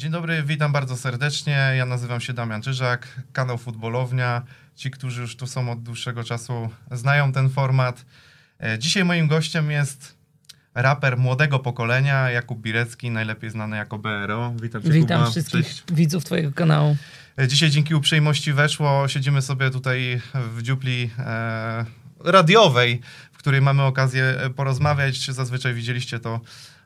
Dzień dobry, witam bardzo serdecznie. Ja nazywam się Damian Czyżak, kanał Futbolownia. Ci, którzy już tu są od dłuższego czasu, znają ten format. E, Dzisiaj moim gościem jest raper młodego pokolenia, Jakub Birecki, najlepiej znany jako BRO. Witam cię, Witam Kuba. wszystkich Cześć. widzów Twojego kanału. E, Dzisiaj dzięki uprzejmości weszło. Siedzimy sobie tutaj w dziupli e, radiowej, w której mamy okazję e, porozmawiać. Zazwyczaj widzieliście to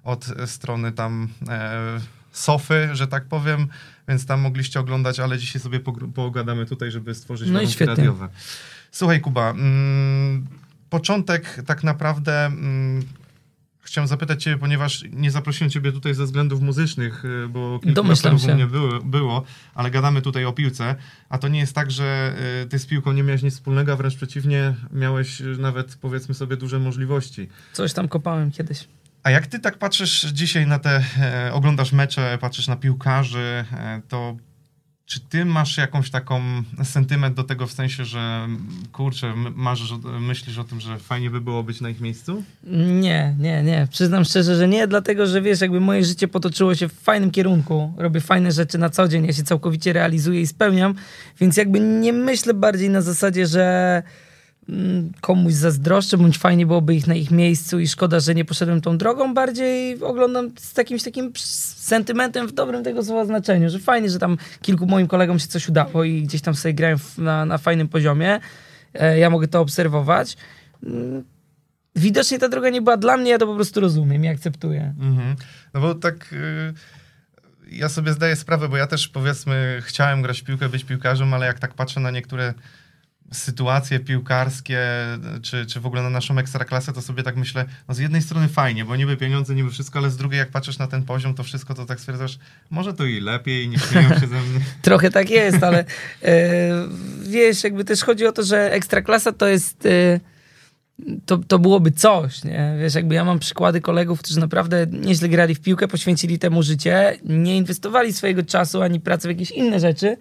od strony tam e, sofy, że tak powiem, więc tam mogliście oglądać, ale dzisiaj sobie pogadamy tutaj, żeby stworzyć No warunki świetnie. radiowe. Słuchaj, Kuba, mm, początek tak naprawdę. Mm, Chciałem zapytać Ciebie, ponieważ nie zaprosiłem Ciebie tutaj ze względów muzycznych, y, bo raperów u mnie było, było, ale gadamy tutaj o piłce, a to nie jest tak, że y, Ty z piłką nie miałeś nic wspólnego, a wręcz przeciwnie, miałeś y, nawet powiedzmy sobie duże możliwości. Coś tam kopałem kiedyś. A jak Ty tak patrzysz dzisiaj na te, e, oglądasz mecze, patrzysz na piłkarzy, e, to czy Ty masz jakąś taką sentyment do tego w sensie, że kurczę, marzysz, myślisz o tym, że fajnie by było być na ich miejscu? Nie, nie, nie. Przyznam szczerze, że nie, dlatego że wiesz, jakby moje życie potoczyło się w fajnym kierunku. Robię fajne rzeczy na co dzień, ja się całkowicie realizuję i spełniam, więc jakby nie myślę bardziej na zasadzie, że komuś zazdroszczę, bądź fajnie byłoby ich na ich miejscu i szkoda, że nie poszedłem tą drogą, bardziej oglądam z jakimś takim sentymentem w dobrym tego słowa znaczeniu, że fajnie, że tam kilku moim kolegom się coś udało i gdzieś tam sobie grają na, na fajnym poziomie. E, Ja mogę to obserwować. Mm, Widocznie ta droga nie była dla mnie, ja to po prostu rozumiem i akceptuję. Mhm. No bo tak y, ja sobie zdaję sprawę, bo ja też powiedzmy chciałem grać w piłkę, być piłkarzem, ale jak tak patrzę na niektóre sytuacje piłkarskie, czy, czy w ogóle na naszą ekstraklasę, to sobie tak myślę, no z jednej strony fajnie, bo niby pieniądze, niby wszystko, ale z drugiej jak patrzysz na ten poziom, to wszystko, to tak stwierdzasz, może to i lepiej, nie śmieją się ze mnie. Trochę tak jest, ale e, wiesz, jakby też chodzi o to, że ekstraklasa to jest. E, to, to byłoby coś, nie? Wiesz, jakby ja mam przykłady kolegów, którzy naprawdę nieźle grali w piłkę, poświęcili temu życie, nie inwestowali swojego czasu ani pracy w jakieś inne rzeczy.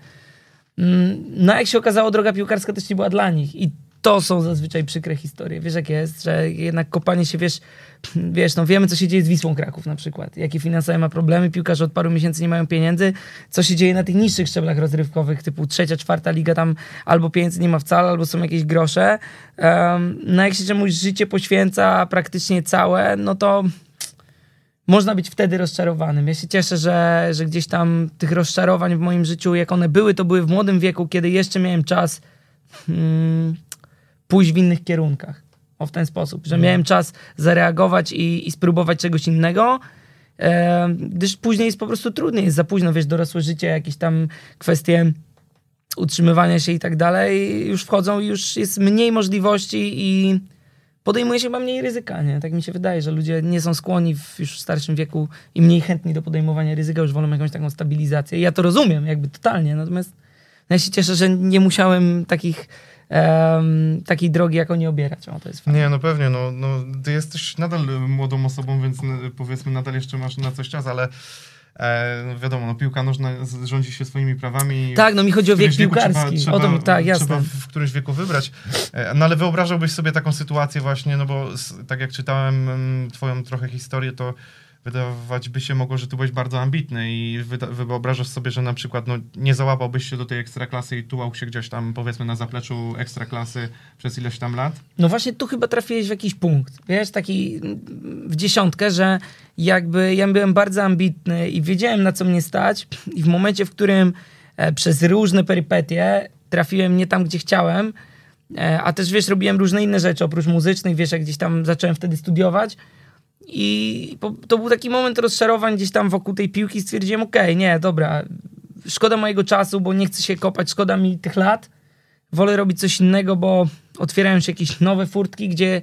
Mm, No, jak się okazało, droga piłkarska też nie była dla nich. I to są zazwyczaj przykre historie. Wiesz, jak jest, że jednak kopanie się, wiesz, wiesz, no wiemy, co się dzieje z Wisłą Kraków na przykład. Jakie finansowe ma problemy, piłkarze od paru miesięcy nie mają pieniędzy. Co się dzieje na tych niższych szczeblach rozrywkowych, typu trzecia, czwarta liga, tam albo pieniędzy nie ma wcale, albo są jakieś grosze. Um, no jak się czemuś życie poświęca praktycznie całe, no to można być wtedy rozczarowanym. Ja się cieszę, że, że gdzieś tam tych rozczarowań w moim życiu, jak one były, to były w młodym wieku, kiedy jeszcze miałem czas hmm, pójść w innych kierunkach. O w ten sposób, że miałem czas zareagować i, i spróbować czegoś innego. E, gdyż później jest po prostu trudniej, jest za późno, wiesz, dorosłe życie, jakieś tam kwestie utrzymywania się i tak dalej, już wchodzą i już jest mniej możliwości i podejmuje się chyba mniej ryzyka, nie? Tak mi się wydaje, że ludzie nie są skłonni w już starszym wieku i mniej chętni do podejmowania ryzyka, już wolą jakąś taką stabilizację. Ja to rozumiem, jakby totalnie, natomiast ja się cieszę, że nie musiałem takich, em, takiej drogi jako nie obierać. O, to jest fajne. Nie, no pewnie, no, no ty jesteś nadal młodą osobą, więc y, powiedzmy nadal jeszcze masz na coś czas, ale e, no wiadomo, no piłka nożna rządzi się swoimi prawami. Tak, no mi chodzi o wiek piłkarski. Trzeba, o to, trzeba, tak, jasne. Trzeba w którymś wieku wybrać. E, No ale wyobrażałbyś sobie taką sytuację właśnie, no bo tak jak czytałem mm, twoją trochę historię, to wydawać by się mogło, że ty byłeś bardzo ambitny i wyobrażasz sobie, że na przykład no, nie załapałbyś się do tej ekstraklasy i tułał się gdzieś tam powiedzmy na zapleczu ekstraklasy przez ileś tam lat? No właśnie tu chyba trafiłeś w jakiś punkt, wiesz, taki w dziesiątkę, że jakby ja byłem bardzo ambitny i wiedziałem na co mnie stać i w momencie, w którym e, przez różne perypetie trafiłem nie tam, gdzie chciałem, e, a też wiesz, robiłem różne inne rzeczy oprócz muzycznych, wiesz, jak gdzieś tam zacząłem wtedy studiować i to był taki moment rozczarowań gdzieś tam wokół tej piłki stwierdziłem, okej, nie, dobra, szkoda mojego czasu, bo nie chcę się kopać, szkoda mi tych lat, wolę robić coś innego, bo otwierają się jakieś nowe furtki, gdzie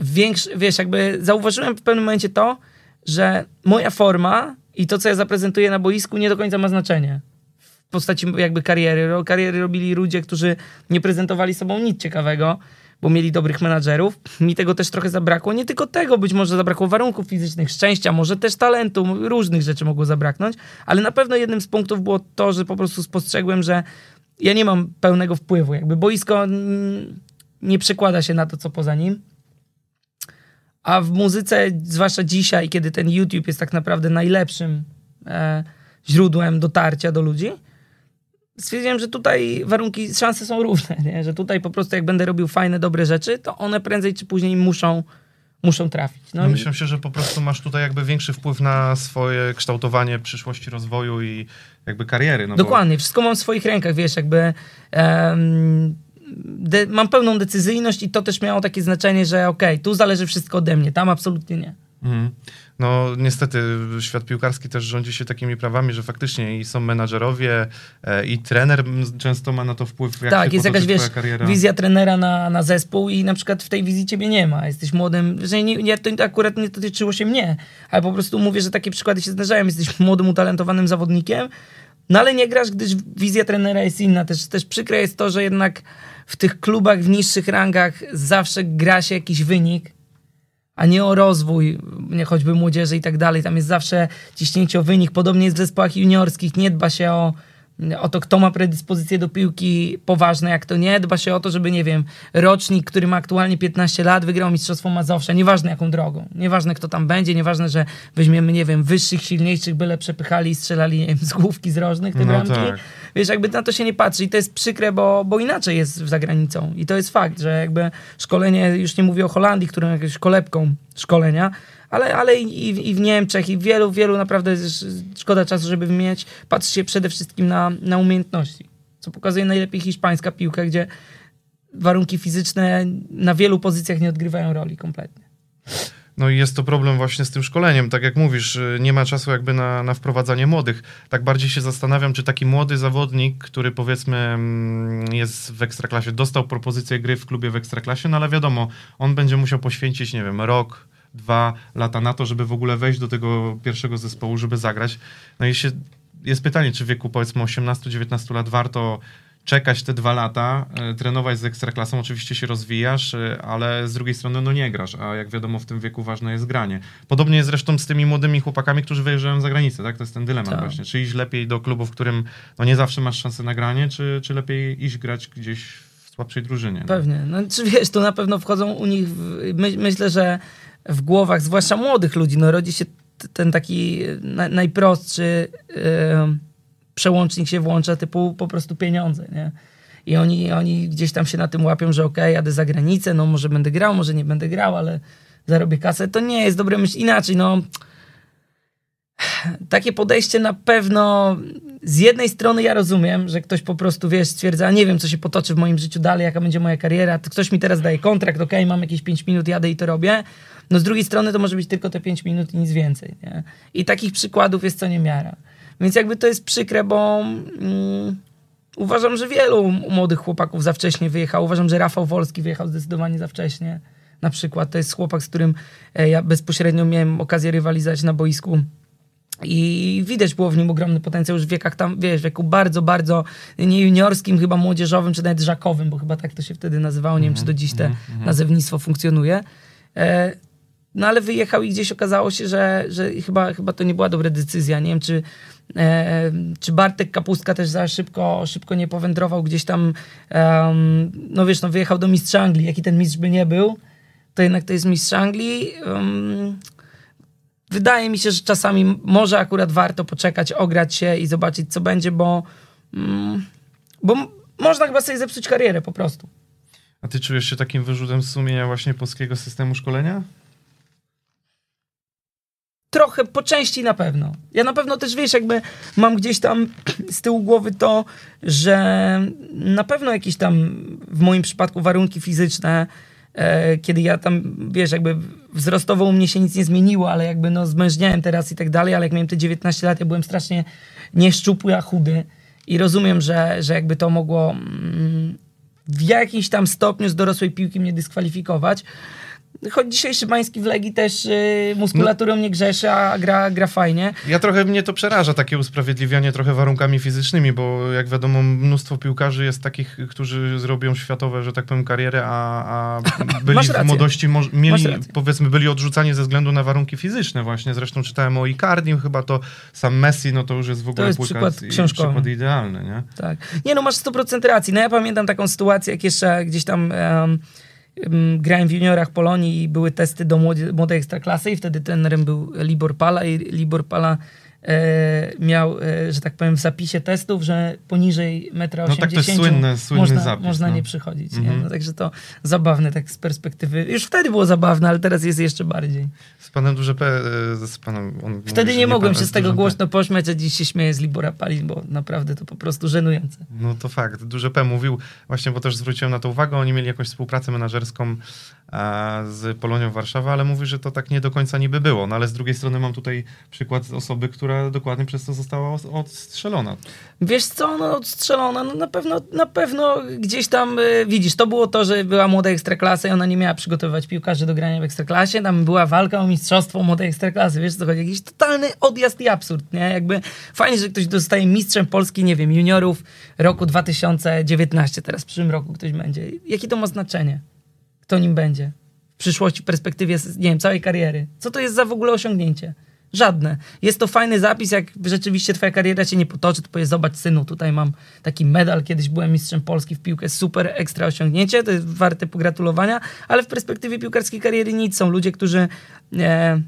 większy, wiesz, jakby zauważyłem w pewnym momencie to, że moja forma i to, co ja zaprezentuję na boisku, nie do końca ma znaczenie. W postaci jakby kariery. Kariery robili ludzie, którzy nie prezentowali sobą nic ciekawego, bo mieli dobrych menadżerów. Mi tego też trochę zabrakło. Nie tylko tego, być może zabrakło warunków fizycznych, szczęścia, może też talentu, różnych rzeczy mogło zabraknąć, ale na pewno jednym z punktów było to, że po prostu spostrzegłem, że ja nie mam pełnego wpływu. Jakby boisko nie przekłada się na to, co poza nim. A w muzyce, zwłaszcza dzisiaj, kiedy ten YouTube jest tak naprawdę najlepszym e, źródłem dotarcia do ludzi, stwierdziłem, że tutaj warunki, szanse są równe, nie? że tutaj po prostu jak będę robił fajne, dobre rzeczy, to one prędzej czy później muszą, muszą trafić. No, no myślę się, że po prostu masz tutaj jakby większy wpływ na swoje kształtowanie przyszłości rozwoju i jakby kariery. No Dokładnie, bo... wszystko mam w swoich rękach, wiesz, jakby um, de, mam pełną decyzyjność i to też miało takie znaczenie, że okej, okay, tu zależy wszystko ode mnie, tam absolutnie nie. Mhm. No niestety świat piłkarski też rządzi się takimi prawami, że faktycznie i są menadżerowie e, i trener często ma na to wpływ, jak Tak, jest jakaś wiesz, kariera. wizja trenera na, na zespół i na przykład w tej wizji ciebie nie ma. Jesteś młodym, że nie, nie, to akurat nie dotyczyło się mnie, ale po prostu mówię, że takie przykłady się zdarzają. Jesteś młodym, utalentowanym zawodnikiem, no ale nie grasz, gdyż wizja trenera jest inna. Też, też przykre jest to, że jednak w tych klubach w niższych rangach zawsze gra się jakiś wynik, a nie o rozwój, nie choćby młodzieży i tak dalej. Tam jest zawsze ciśnięcie o wynik. Podobnie jest w zespołach juniorskich. Nie dba się o o to, kto ma predyspozycję do piłki poważne, jak to nie. Dba się o to, żeby, nie wiem, rocznik, który ma aktualnie 15 lat, wygrał Mistrzostwo Mazowsza. Nieważne jaką drogą. Nieważne kto tam będzie, nieważne, że weźmiemy, nie wiem, wyższych, silniejszych, byle przepychali i strzelali nie wiem, z główki z rożnych te no bramki. Tak. Wiesz, jakby na to się nie patrzy i to jest przykre, bo, bo inaczej jest za granicą. I to jest fakt, że jakby szkolenie, już nie mówię o Holandii, którą jakąś kolebką szkolenia, ale, ale i, i w Niemczech, i w wielu, wielu naprawdę szkoda czasu, żeby wymieniać, patrzy się przede wszystkim na, na umiejętności, co pokazuje najlepiej hiszpańska piłka, gdzie warunki fizyczne na wielu pozycjach nie odgrywają roli kompletnie. No i jest to problem właśnie z tym szkoleniem. Tak jak mówisz, y, nie ma czasu jakby na, na wprowadzanie młodych. Tak bardziej się zastanawiam, czy taki młody zawodnik, który powiedzmy mm, jest w Ekstraklasie, dostał propozycję gry w klubie w Ekstraklasie, no ale wiadomo, on będzie musiał poświęcić, nie wiem, rok, dwa lata na to, żeby w ogóle wejść do tego pierwszego zespołu, żeby zagrać. No i się, jest pytanie, czy w wieku powiedzmy 18-19 lat warto czekać te dwa lata, e, trenować z ekstraklasą, oczywiście się rozwijasz, e, ale z drugiej strony no nie grasz, a jak wiadomo w tym wieku ważne jest granie. Podobnie jest zresztą z tymi młodymi chłopakami, którzy wyjeżdżają za granicę, tak? To jest ten dylemat tak. właśnie. Czy iść lepiej do klubu, w którym no nie zawsze masz szansę na granie, czy, czy lepiej iść grać gdzieś w słabszej drużynie? No? Pewnie. No, czy wiesz, tu na pewno wchodzą u nich, my, myślę, że w głowach, zwłaszcza młodych ludzi, no rodzi się ten taki na, najprostszy yy, przełącznik się włącza, typu po prostu pieniądze, nie? I oni, oni gdzieś tam się na tym łapią, że okej, okay, jadę za granicę, no może będę grał, może nie będę grał, ale zarobię kasę. To nie jest dobre myśl. Inaczej, no takie podejście na pewno z jednej strony ja rozumiem, że ktoś po prostu, wiesz, stwierdza, nie wiem, co się potoczy w moim życiu dalej, jaka będzie moja kariera, to ktoś mi teraz daje kontrakt, okej, okay, mam jakieś 5 minut, jadę i to robię. No z drugiej strony to może być tylko te 5 minut i nic więcej, nie? I takich przykładów jest co niemiara. Więc jakby to jest przykre, bo mm, uważam, że wielu młodych chłopaków za wcześnie wyjechało. Uważam, że Rafał Wolski wyjechał zdecydowanie za wcześnie. Na przykład to jest chłopak, z którym e, ja bezpośrednio miałem okazję rywalizować na boisku i widać było w nim ogromny potencjał już w wiekach tam, wiesz, w wieku bardzo, bardzo nie juniorskim, chyba młodzieżowym, czy nawet żakowym, bo chyba tak to się wtedy nazywało. Nie wiem, czy do dziś te mm -hmm. nazewnictwo funkcjonuje. E, no ale wyjechał i gdzieś okazało się, że, że chyba, chyba to nie była dobra decyzja. Nie wiem, czy, e, czy Bartek Kapustka też za szybko, szybko nie powędrował gdzieś tam. Um, no wiesz, no wyjechał do mistrza Anglii. Jaki ten mistrz by nie był, to jednak to jest mistrz Anglii. Um, wydaje mi się, że czasami może akurat warto poczekać, ograć się i zobaczyć, co będzie, bo, mm, bo można chyba sobie zepsuć karierę po prostu. A ty czujesz się takim wyrzutem sumienia właśnie polskiego systemu szkolenia? Trochę, po części na pewno. Ja na pewno też, wiesz, jakby mam gdzieś tam z tyłu głowy to, że na pewno jakieś tam w moim przypadku warunki fizyczne kiedy ja tam, wiesz, jakby wzrostowo u mnie się nic nie zmieniło, ale jakby no zmężniałem teraz i tak dalej, ale jak miałem te 19 lat, ja byłem strasznie nieszczupły, a chudy. I rozumiem, że, że jakby to mogło mm, w jakimś tam stopniu z dorosłej piłki mnie dyskwalifikować, Choć dzisiejszy Bański w Legii też yy, muskulaturą no, nie grzeszy, a gra, gra fajnie. Ja trochę mnie to przeraża, takie usprawiedliwianie trochę warunkami fizycznymi, bo jak wiadomo mnóstwo piłkarzy jest takich, którzy zrobią światowe, że tak powiem, karierę, a, a byli w młodości, mieli, powiedzmy, byli odrzucani ze względu na warunki fizyczne właśnie. Zresztą czytałem o Icardim chyba, to sam Messi, no to już jest w ogóle to jest przykład, przykład idealny, nie? Tak. Nie no, masz 100% racji. No ja pamiętam taką sytuację, jak jeszcze gdzieś tam... Um, grałem w juniorach Polonii i były testy do młodej, ekstraklasy i wtedy trenerem był Libor Pala i Libor Pala miał, e, że tak powiem, w zapisie testów, że poniżej 1,80 m No tak, to jest słynny, słynny można, zapis. można no. nie przychodzić. Nie? Mhm. No, także to zabawne tak z perspektywy. Już wtedy było zabawne, ale teraz jest jeszcze bardziej. Z panem duże P, e, z panem... On Wtedy mówi, że nie mogłem się z tego dużym P. głośno pośmiać, a dziś się śmieję z Libora Palin, bo naprawdę to po prostu żenujące. No to fakt. Duże P mówił, właśnie bo też zwróciłem na to uwagę, oni mieli jakąś współpracę menedżerską z Polonią Warszawa, ale mówi, że to tak nie do końca niby było. No ale z drugiej strony mam tutaj przykład osoby, która dokładnie przez to została os- odstrzelona. Wiesz co, no odstrzelona, no na pewno, na pewno gdzieś tam, y, widzisz, to było to, że była młoda ekstraklasa i ona nie miała przygotowywać piłkarzy do grania w ekstraklasie, tam była walka o mistrzostwo młodej ekstraklasy, wiesz co chodzi, jakiś totalny odjazd i absurd, nie, jakby fajnie, że ktoś zostaje mistrzem Polski, nie wiem, juniorów roku 2019, teraz w przyszłym roku ktoś będzie. Jakie to ma znaczenie? Kto nim będzie? W przyszłości, w perspektywie, nie wiem, całej kariery. Co to jest za w ogóle osiągnięcie? Żadne. Jest to fajny zapis, jak rzeczywiście twoja kariera się nie potoczy, to powiedz, zobacz synu, tutaj mam taki medal, kiedyś byłem mistrzem Polski w piłkę, super, ekstra osiągnięcie, to jest warte pogratulowania, ale w perspektywie piłkarskiej kariery nic. Są ludzie, którzy e,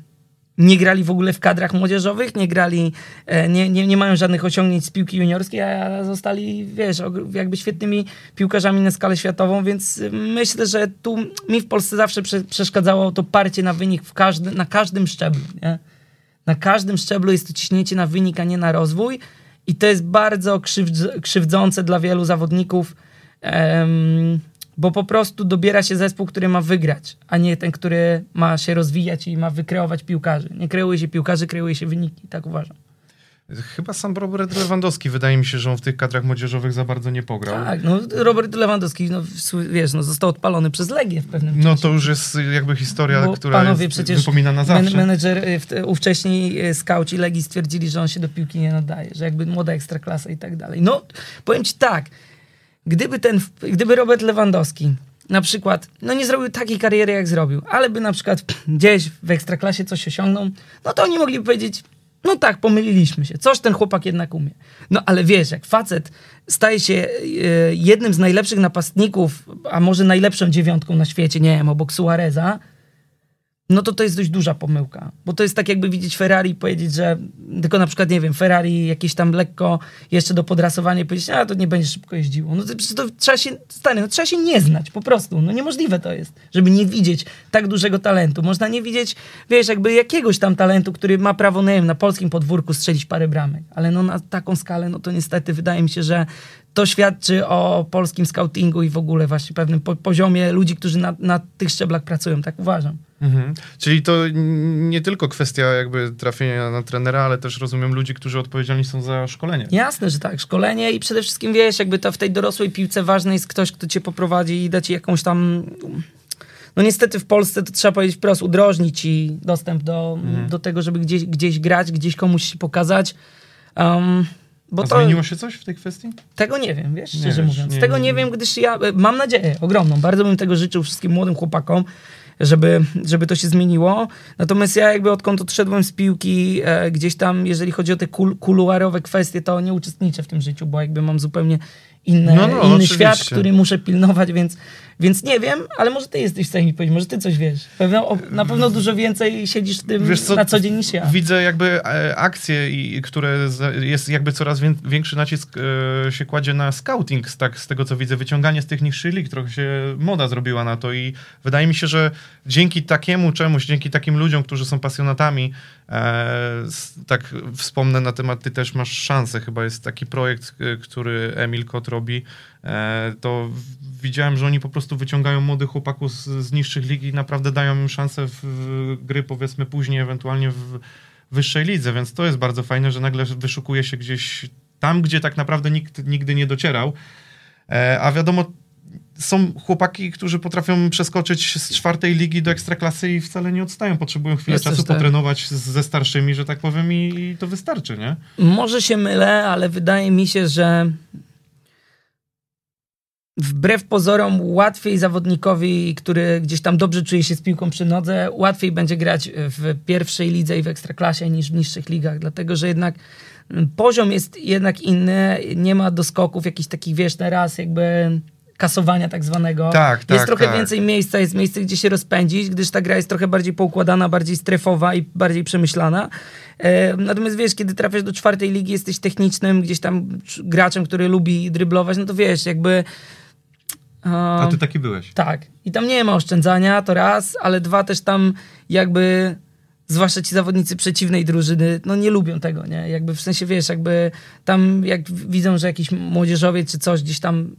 nie grali w ogóle w kadrach młodzieżowych, nie grali, e, nie, nie, nie mają żadnych osiągnięć z piłki juniorskiej, a zostali, wiesz, jakby świetnymi piłkarzami na skalę światową, więc myślę, że tu mi w Polsce zawsze prze, przeszkadzało to parcie na wynik w każdy, na każdym szczeblu, nie? Na każdym szczeblu jest to ciśnięcie na wynik, a nie na rozwój i to jest bardzo krzywdz- krzywdzące dla wielu zawodników, em, bo po prostu dobiera się zespół, który ma wygrać, a nie ten, który ma się rozwijać i ma wykreować piłkarzy. Nie kreuje się piłkarzy, kreuje się wyniki, tak uważam. Chyba sam Robert Lewandowski, wydaje mi się, że on w tych kadrach młodzieżowych za bardzo nie pograł. Tak, no Robert Lewandowski, no, wiesz, no, został odpalony przez Legię w pewnym No czasie. to już jest jakby historia, Bo która panowie jest, przecież wypomina na Men, zawsze. menedżer, y, ówcześni y, skauci Legii stwierdzili, że on się do piłki nie nadaje, że jakby młoda ekstraklasa i tak dalej. No, powiem ci tak, gdyby ten, gdyby Robert Lewandowski na przykład, no nie zrobił takiej kariery, jak zrobił, ale by na przykład gdzieś w ekstraklasie coś osiągnął, no to oni mogliby powiedzieć, no tak, pomyliliśmy się, coś ten chłopak jednak umie. No ale wiesz, jak facet staje się e, jednym z najlepszych napastników, a może najlepszą dziewiątką na świecie, nie wiem, obok Suareza, no to to jest dość duża pomyłka. Bo to jest tak jakby widzieć Ferrari i powiedzieć, że tylko na przykład, nie wiem, Ferrari jakieś tam lekko jeszcze do podrasowania i powiedzieć, a to nie będzie szybko jeździło. No to, to trzeba się, no trzeba się nie znać po prostu. No niemożliwe to jest, żeby nie widzieć tak dużego talentu. Można nie widzieć, wiesz, jakby jakiegoś tam talentu, który ma prawo, nie wiem, na polskim podwórku strzelić parę bramek. Ale no na taką skalę, no to niestety wydaje mi się, że to świadczy o polskim scoutingu i w ogóle właśnie pewnym po poziomie ludzi, którzy na, na tych szczeblach pracują, tak uważam. Mhm. Czyli to nie tylko kwestia jakby trafienia na trenera, ale też rozumiem ludzi, którzy odpowiedzialni są za szkolenie. Jasne, że tak. Szkolenie i przede wszystkim wiesz, jakby to w tej dorosłej piłce ważny jest ktoś, kto cię poprowadzi i da ci jakąś tam. No niestety w Polsce to trzeba powiedzieć wprost, udrożni ci dostęp do, Mhm. do tego, żeby gdzieś, gdzieś grać, gdzieś komuś się pokazać. Um, bo A to, zmieniło się coś w tej kwestii? tego nie wiem, wiesz, Nie szczerze wiesz, mówiąc. nie- tego nie- nie wiem, gdyż ja e, mam nadzieję ogromną. Bardzo bym tego życzył wszystkim młodym chłopakom, żeby, żeby to się zmieniło. Natomiast ja jakby odkąd odszedłem z piłki, e, gdzieś tam, jeżeli chodzi o te kul kuluarowe kwestie, to nie uczestniczę w tym życiu, bo jakby mam zupełnie inne, No, no, inny oczywiście. świat, który muszę pilnować, więc, więc nie wiem, ale może ty jesteś w stanie mi powiedzieć, może ty coś wiesz. Pewno, na pewno dużo więcej siedzisz w tym co, na co dzień niż ja. Widzę jakby e, akcje, i, które jest jakby coraz wię, większy nacisk e, się kładzie na scouting, tak, z tego co widzę, wyciąganie z tych niższych lig, trochę się moda zrobiła na to i wydaje mi się, że dzięki takiemu czemuś, dzięki takim ludziom, którzy są pasjonatami, e, tak wspomnę na temat, ty też masz szansę, chyba jest taki projekt, który Emil Kot robi, to widziałem, że oni po prostu wyciągają młodych chłopaków z, z niższych lig i naprawdę dają im szansę w, w gry powiedzmy później, ewentualnie w wyższej lidze, więc to jest bardzo fajne, że nagle wyszukuje się gdzieś tam, gdzie tak naprawdę nikt nigdy nie docierał. E, a wiadomo, są chłopaki, którzy potrafią przeskoczyć z czwartej ligi do ekstraklasy i wcale nie odstają. Potrzebują chwilę Jest czasu tak. potrenować z, ze starszymi, że tak powiem, i, i to wystarczy, nie? Może się mylę, ale wydaje mi się, że wbrew pozorom łatwiej zawodnikowi, który gdzieś tam dobrze czuje się z piłką przy nodze, łatwiej będzie grać w pierwszej lidze i w ekstraklasie niż w niższych ligach, dlatego że jednak mm, poziom jest jednak inny, nie ma doskoków jakichś takich, wiesz, teraz jakby kasowania tak zwanego. Tak, tak, jest trochę tak. więcej miejsca, jest miejsce, gdzie się rozpędzić, gdyż ta gra jest trochę bardziej poukładana, bardziej strefowa i bardziej przemyślana. E, natomiast wiesz, kiedy trafiasz do czwartej ligi, jesteś technicznym gdzieś tam cz- graczem, który lubi dryblować, no to wiesz, jakby... A um, ty taki byłeś. tak. I tam nie ma oszczędzania, to raz, ale dwa też tam jakby, zwłaszcza ci zawodnicy przeciwnej drużyny, no nie lubią tego, nie? Jakby w sensie, wiesz, jakby tam jak widzą, że jakiś młodzieżowiec czy coś gdzieś tam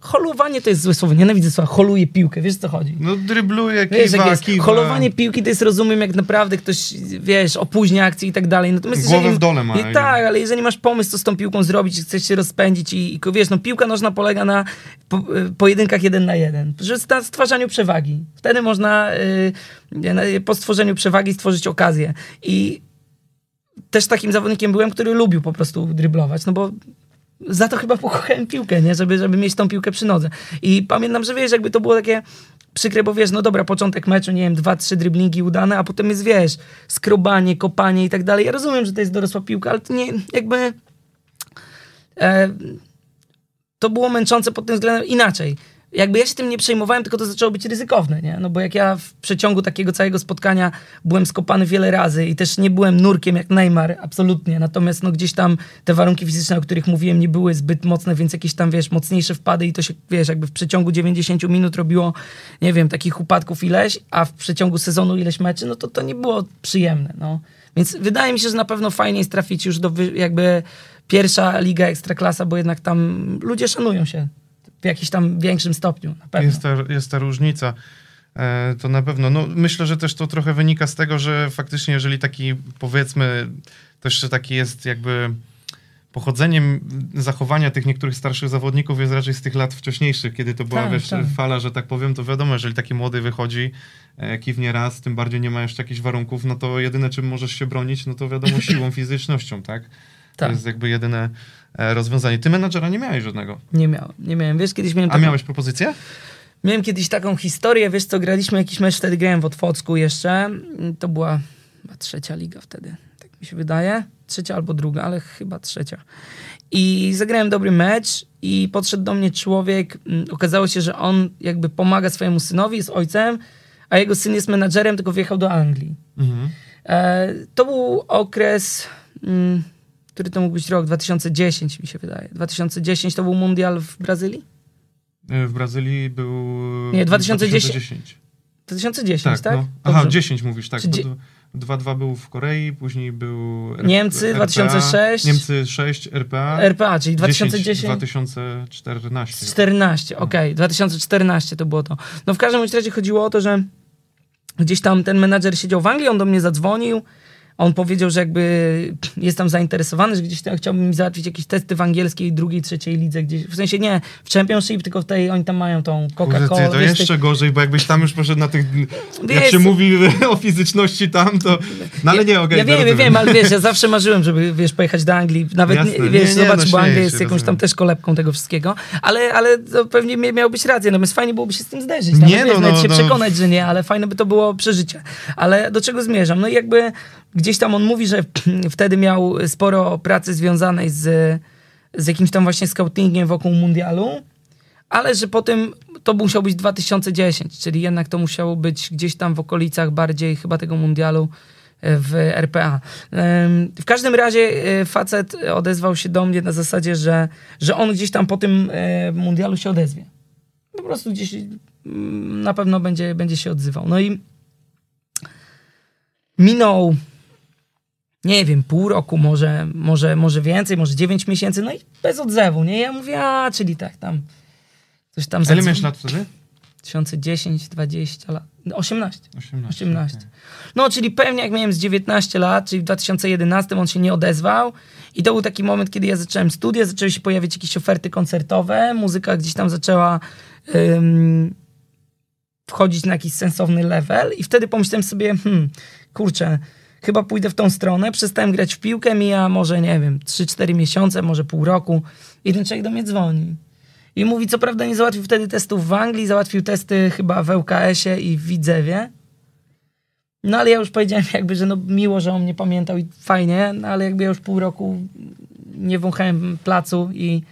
holowanie to jest złe słowo, nienawidzę słowa, holuje piłkę, wiesz co chodzi? No drybluje, Wiesz, jak kiwa, jest, kiwa. holowanie piłki to jest rozumiem, jak naprawdę ktoś, wiesz, opóźnia akcję i tak dalej. Natomiast Głowę jeżeli, w dole ma. I, tak, ale jeżeli masz pomysł, co z tą piłką zrobić, chcesz się rozpędzić i, i wiesz, no piłka nożna polega na po, y, pojedynkach jeden na jeden, że na stwarzaniu przewagi. Wtedy można y, po stworzeniu przewagi stworzyć okazję. I też takim zawodnikiem byłem, który lubił po prostu dryblować, no bo za to chyba pokochałem piłkę, nie? Żeby, żeby mieć tą piłkę przy nodze. I pamiętam, że wiesz, jakby to było takie przykre, bo wiesz, no dobra, początek meczu, nie wiem, dwa, trzy driblingi udane, a potem jest, wiesz, skrobanie, kopanie i tak dalej. Ja rozumiem, że to jest dorosła piłka, ale to nie, jakby... E, to było męczące pod tym względem inaczej. Jakby ja się tym nie przejmowałem, tylko to zaczęło być ryzykowne, nie? No bo jak ja w przeciągu takiego całego spotkania byłem skopany wiele razy i też nie byłem nurkiem jak Neymar, absolutnie. Natomiast no gdzieś tam te warunki fizyczne, o których mówiłem, nie były zbyt mocne, więc jakieś tam, wiesz, mocniejsze wpady i to się, wiesz, jakby w przeciągu 90 minut robiło, nie wiem, takich upadków ileś, a w przeciągu sezonu ileś meczy, no to to nie było przyjemne, no. Więc wydaje mi się, że na pewno fajnie jest trafić już do jakby pierwsza liga ekstraklasa, bo jednak tam ludzie szanują się w jakimś tam większym stopniu, na pewno. Jest ta, jest ta różnica. E, To na pewno. No, myślę, że też to trochę wynika z tego, że faktycznie, jeżeli taki, powiedzmy, to jeszcze taki jest jakby pochodzeniem zachowania tych niektórych starszych zawodników jest raczej z tych lat wcześniejszych, kiedy to była Tak, wiesz, tak. fala, że tak powiem, to wiadomo, jeżeli taki młody wychodzi, e, kiwnie raz, tym bardziej nie ma jeszcze jakichś warunków, no to jedyne czym możesz się bronić, no to wiadomo siłą fizycznością, tak? To Tak. jest jakby jedyne rozwiązanie. Ty menadżera nie miałeś żadnego. Nie miałem, nie miałem. Wiesz, kiedyś miałem A taką, miałeś propozycję? miałem kiedyś taką historię, wiesz co, graliśmy jakiś mecz, wtedy grałem w Otwocku jeszcze. To była chyba trzecia liga wtedy, tak mi się wydaje. Trzecia albo druga, ale chyba trzecia. I zagrałem dobry mecz i podszedł do mnie człowiek, mm, okazało się, że on jakby pomaga swojemu synowi, jest ojcem, a jego syn jest menadżerem, tylko wjechał do Anglii. Mhm. E, to był okres, mm, który to mógł być rok, 2010 mi się wydaje. 2010 to był mundial w Brazylii? E, W Brazylii był. Nie, 2010. 2010. 2010, tak? Tak. No. Aha, Dobrze. 10 mówisz, tak. Czy dzie- bo d- 2-2 był w Korei, później był. R- Niemcy, RPA, 2006. Niemcy 6, RPA. RPA, czyli 10, 2010. 2014. 14, okej, 2014 to było to. No w każdym razie chodziło o to, że gdzieś tam ten menadżer siedział w Anglii, on do mnie zadzwonił, on powiedział, że jakby jest tam zainteresowany, że gdzieś tam chciałby mi załatwić jakieś testy w angielskiej drugiej, trzeciej lidze, gdzieś, w sensie nie w Championship, tylko w tej, oni tam mają tą ty, to jeszcze gorzej, bo jakbyś tam już poszedł na tych. jak Wiesz, się mówi o fizyczności tam, to. No ale nie, okej. Ja wiem, ja wiem, ale wiesz, ja zawsze marzyłem, żeby, wiesz, pojechać do Anglii. Nawet, Jasne. nie, wiesz, Nie, nie, zobacz, no bo Anglia jest jakąś tam rozumiem. też kolebką tego wszystkiego. Ale, ale to pewnie mia- miałbyś rację, natomiast fajnie byłoby się z tym zderzyć. Nie, Nawet, wiesz, no, nawet no, się no. przekonać, że nie, ale fajne by to było przeżycie. Ale do czego zmierzam? No i jakby gdzieś tam on mówi, że wtedy miał sporo pracy związanej z, z jakimś tam właśnie scoutingiem wokół mundialu, ale że potem to musiał być 2010, czyli jednak to musiało być gdzieś tam w okolicach bardziej chyba tego mundialu e, w RPA. W każdym razie e, facet odezwał się do mnie na zasadzie, że, że on gdzieś tam po tym e, mundialu się odezwie. Po prostu gdzieś na pewno będzie, będzie się odzywał. No i minął nie wiem, pół roku, może, może, może więcej, może 9 miesięcy, no i bez odzewu, nie? Ja mówię, a, czyli tak, tam coś tam... Ile miałeś lat wtedy? 2010, 20 lat, no 18. 18. 18. okej. No, czyli pewnie jak miałem z 19 lat, czyli w 2011 on się nie odezwał i to był taki moment, kiedy ja zacząłem studia, zaczęły się pojawiać jakieś oferty koncertowe, muzyka gdzieś tam zaczęła wchodzić na jakiś sensowny level i wtedy pomyślałem sobie, hmm, kurczę, chyba pójdę w tą stronę, przestałem grać w piłkę, mija może, nie wiem, 3-4 miesiące, może pół roku i ten człowiek do mnie dzwoni. I mówi, co prawda nie załatwił wtedy testów w Anglii, załatwił testy chyba w ŁKS-ie i w Widzewie. No ale ja już powiedziałem jakby, że no miło, że on mnie pamiętał i fajnie, no ale jakby ja już pół roku nie wąchałem placu i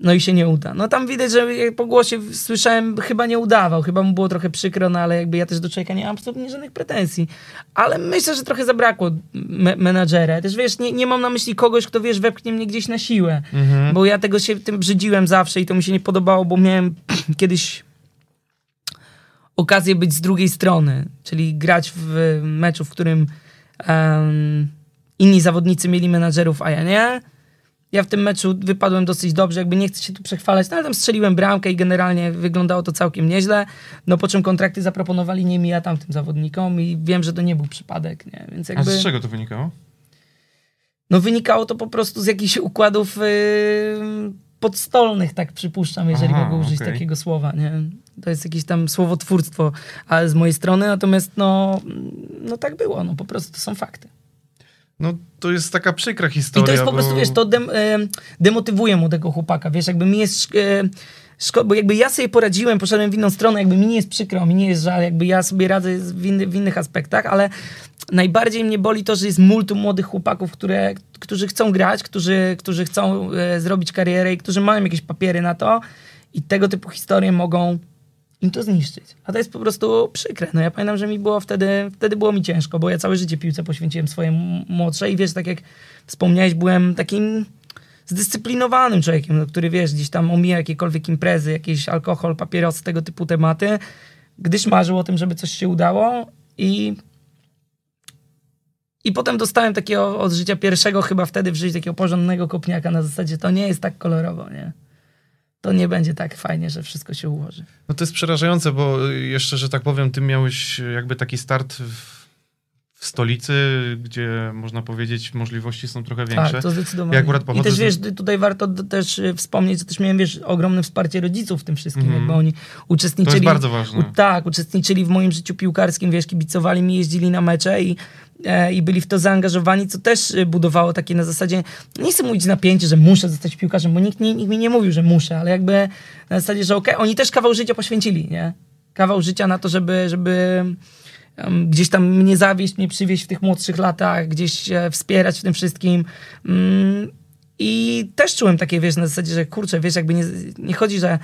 no i się nie uda. No tam widać, że po głosie słyszałem, chyba nie udawał, chyba mu było trochę przykro, no ale jakby ja też do człowieka nie mam absolutnie żadnych pretensji. Ale myślę, że trochę zabrakło me menadżera. Też wiesz, nie, nie mam na myśli kogoś, kto wiesz, wepchnie mnie gdzieś na siłę. Mhm. Bo ja tego się tym brzydziłem zawsze i to mi się nie podobało, bo miałem kiedyś okazję być z drugiej strony, czyli grać w meczu, w którym um, inni zawodnicy mieli menadżerów, a ja nie. Ja w tym meczu wypadłem dosyć dobrze, jakby nie chcę się tu przechwalać, no ale tam strzeliłem bramkę i generalnie wyglądało to całkiem nieźle. No po czym kontrakty zaproponowali nie mi, a tamtym zawodnikom i wiem, że to nie był przypadek, nie? Więc jakby... A z czego to wynikało? No wynikało to po prostu z jakichś układów yy, podstolnych, tak przypuszczam, jeżeli Aha, mogę użyć okej. takiego słowa, nie? To jest jakieś tam słowotwórstwo ale z mojej strony, natomiast no, no tak było, no po prostu to są fakty. No to jest taka przykra historia. I to jest po bo... prostu, wiesz, to dem, e, demotywuje młodego chłopaka, wiesz, jakby mi jest... E, szko- bo jakby ja sobie poradziłem, poszedłem w inną stronę, jakby mi nie jest przykro, mi nie jest żal, jakby ja sobie radzę w, inny, w innych aspektach, ale najbardziej mnie boli to, że jest multum młodych chłopaków, które, którzy chcą grać, którzy, którzy chcą e, zrobić karierę i którzy mają jakieś papiery na to i tego typu historie mogą im to zniszczyć. A to jest po prostu przykre. No ja pamiętam, że mi było wtedy, wtedy było mi ciężko, bo ja całe życie piłce poświęciłem swoje młodsze i wiesz, tak jak wspomniałeś, byłem takim zdyscyplinowanym człowiekiem, no, który wiesz, gdzieś tam omija jakiekolwiek imprezy, jakiś alkohol, papierosy, tego typu tematy, gdyż marzył o tym, żeby coś się udało i i potem dostałem takiego od życia pierwszego, chyba wtedy w życiu takiego porządnego kopniaka na zasadzie, to nie jest tak kolorowo, nie? To nie będzie tak fajnie, że wszystko się ułoży. No to jest przerażające, bo jeszcze, że tak powiem, ty miałeś jakby taki start w, w stolicy, gdzie można powiedzieć możliwości są trochę większe. Tak, to zdecydowanie. Ja akurat I pochodzę też z- wiesz, tutaj warto też y, wspomnieć, że też miałem wiesz, ogromne wsparcie rodziców w tym wszystkim, Mhm. jakby oni To uczestniczyli. jest bardzo ważne. U, tak, uczestniczyli w moim życiu piłkarskim, wiesz, kibicowali mi, jeździli na mecze i, e, i byli w to zaangażowani, co też y, budowało takie na zasadzie, nie chcę mówić napięcie, że muszę zostać piłkarzem, bo nikt, nikt mi nie mówił, że muszę, ale jakby na zasadzie, że okej, oni też kawał życia poświęcili, nie? Kawał życia na to, żeby, żeby gdzieś tam mnie zawieść, mnie przywieźć w tych młodszych latach, gdzieś wspierać w tym wszystkim. Mm, I też czułem takie, wiesz, na zasadzie, że kurczę, wiesz, jakby nie, nie chodzi, że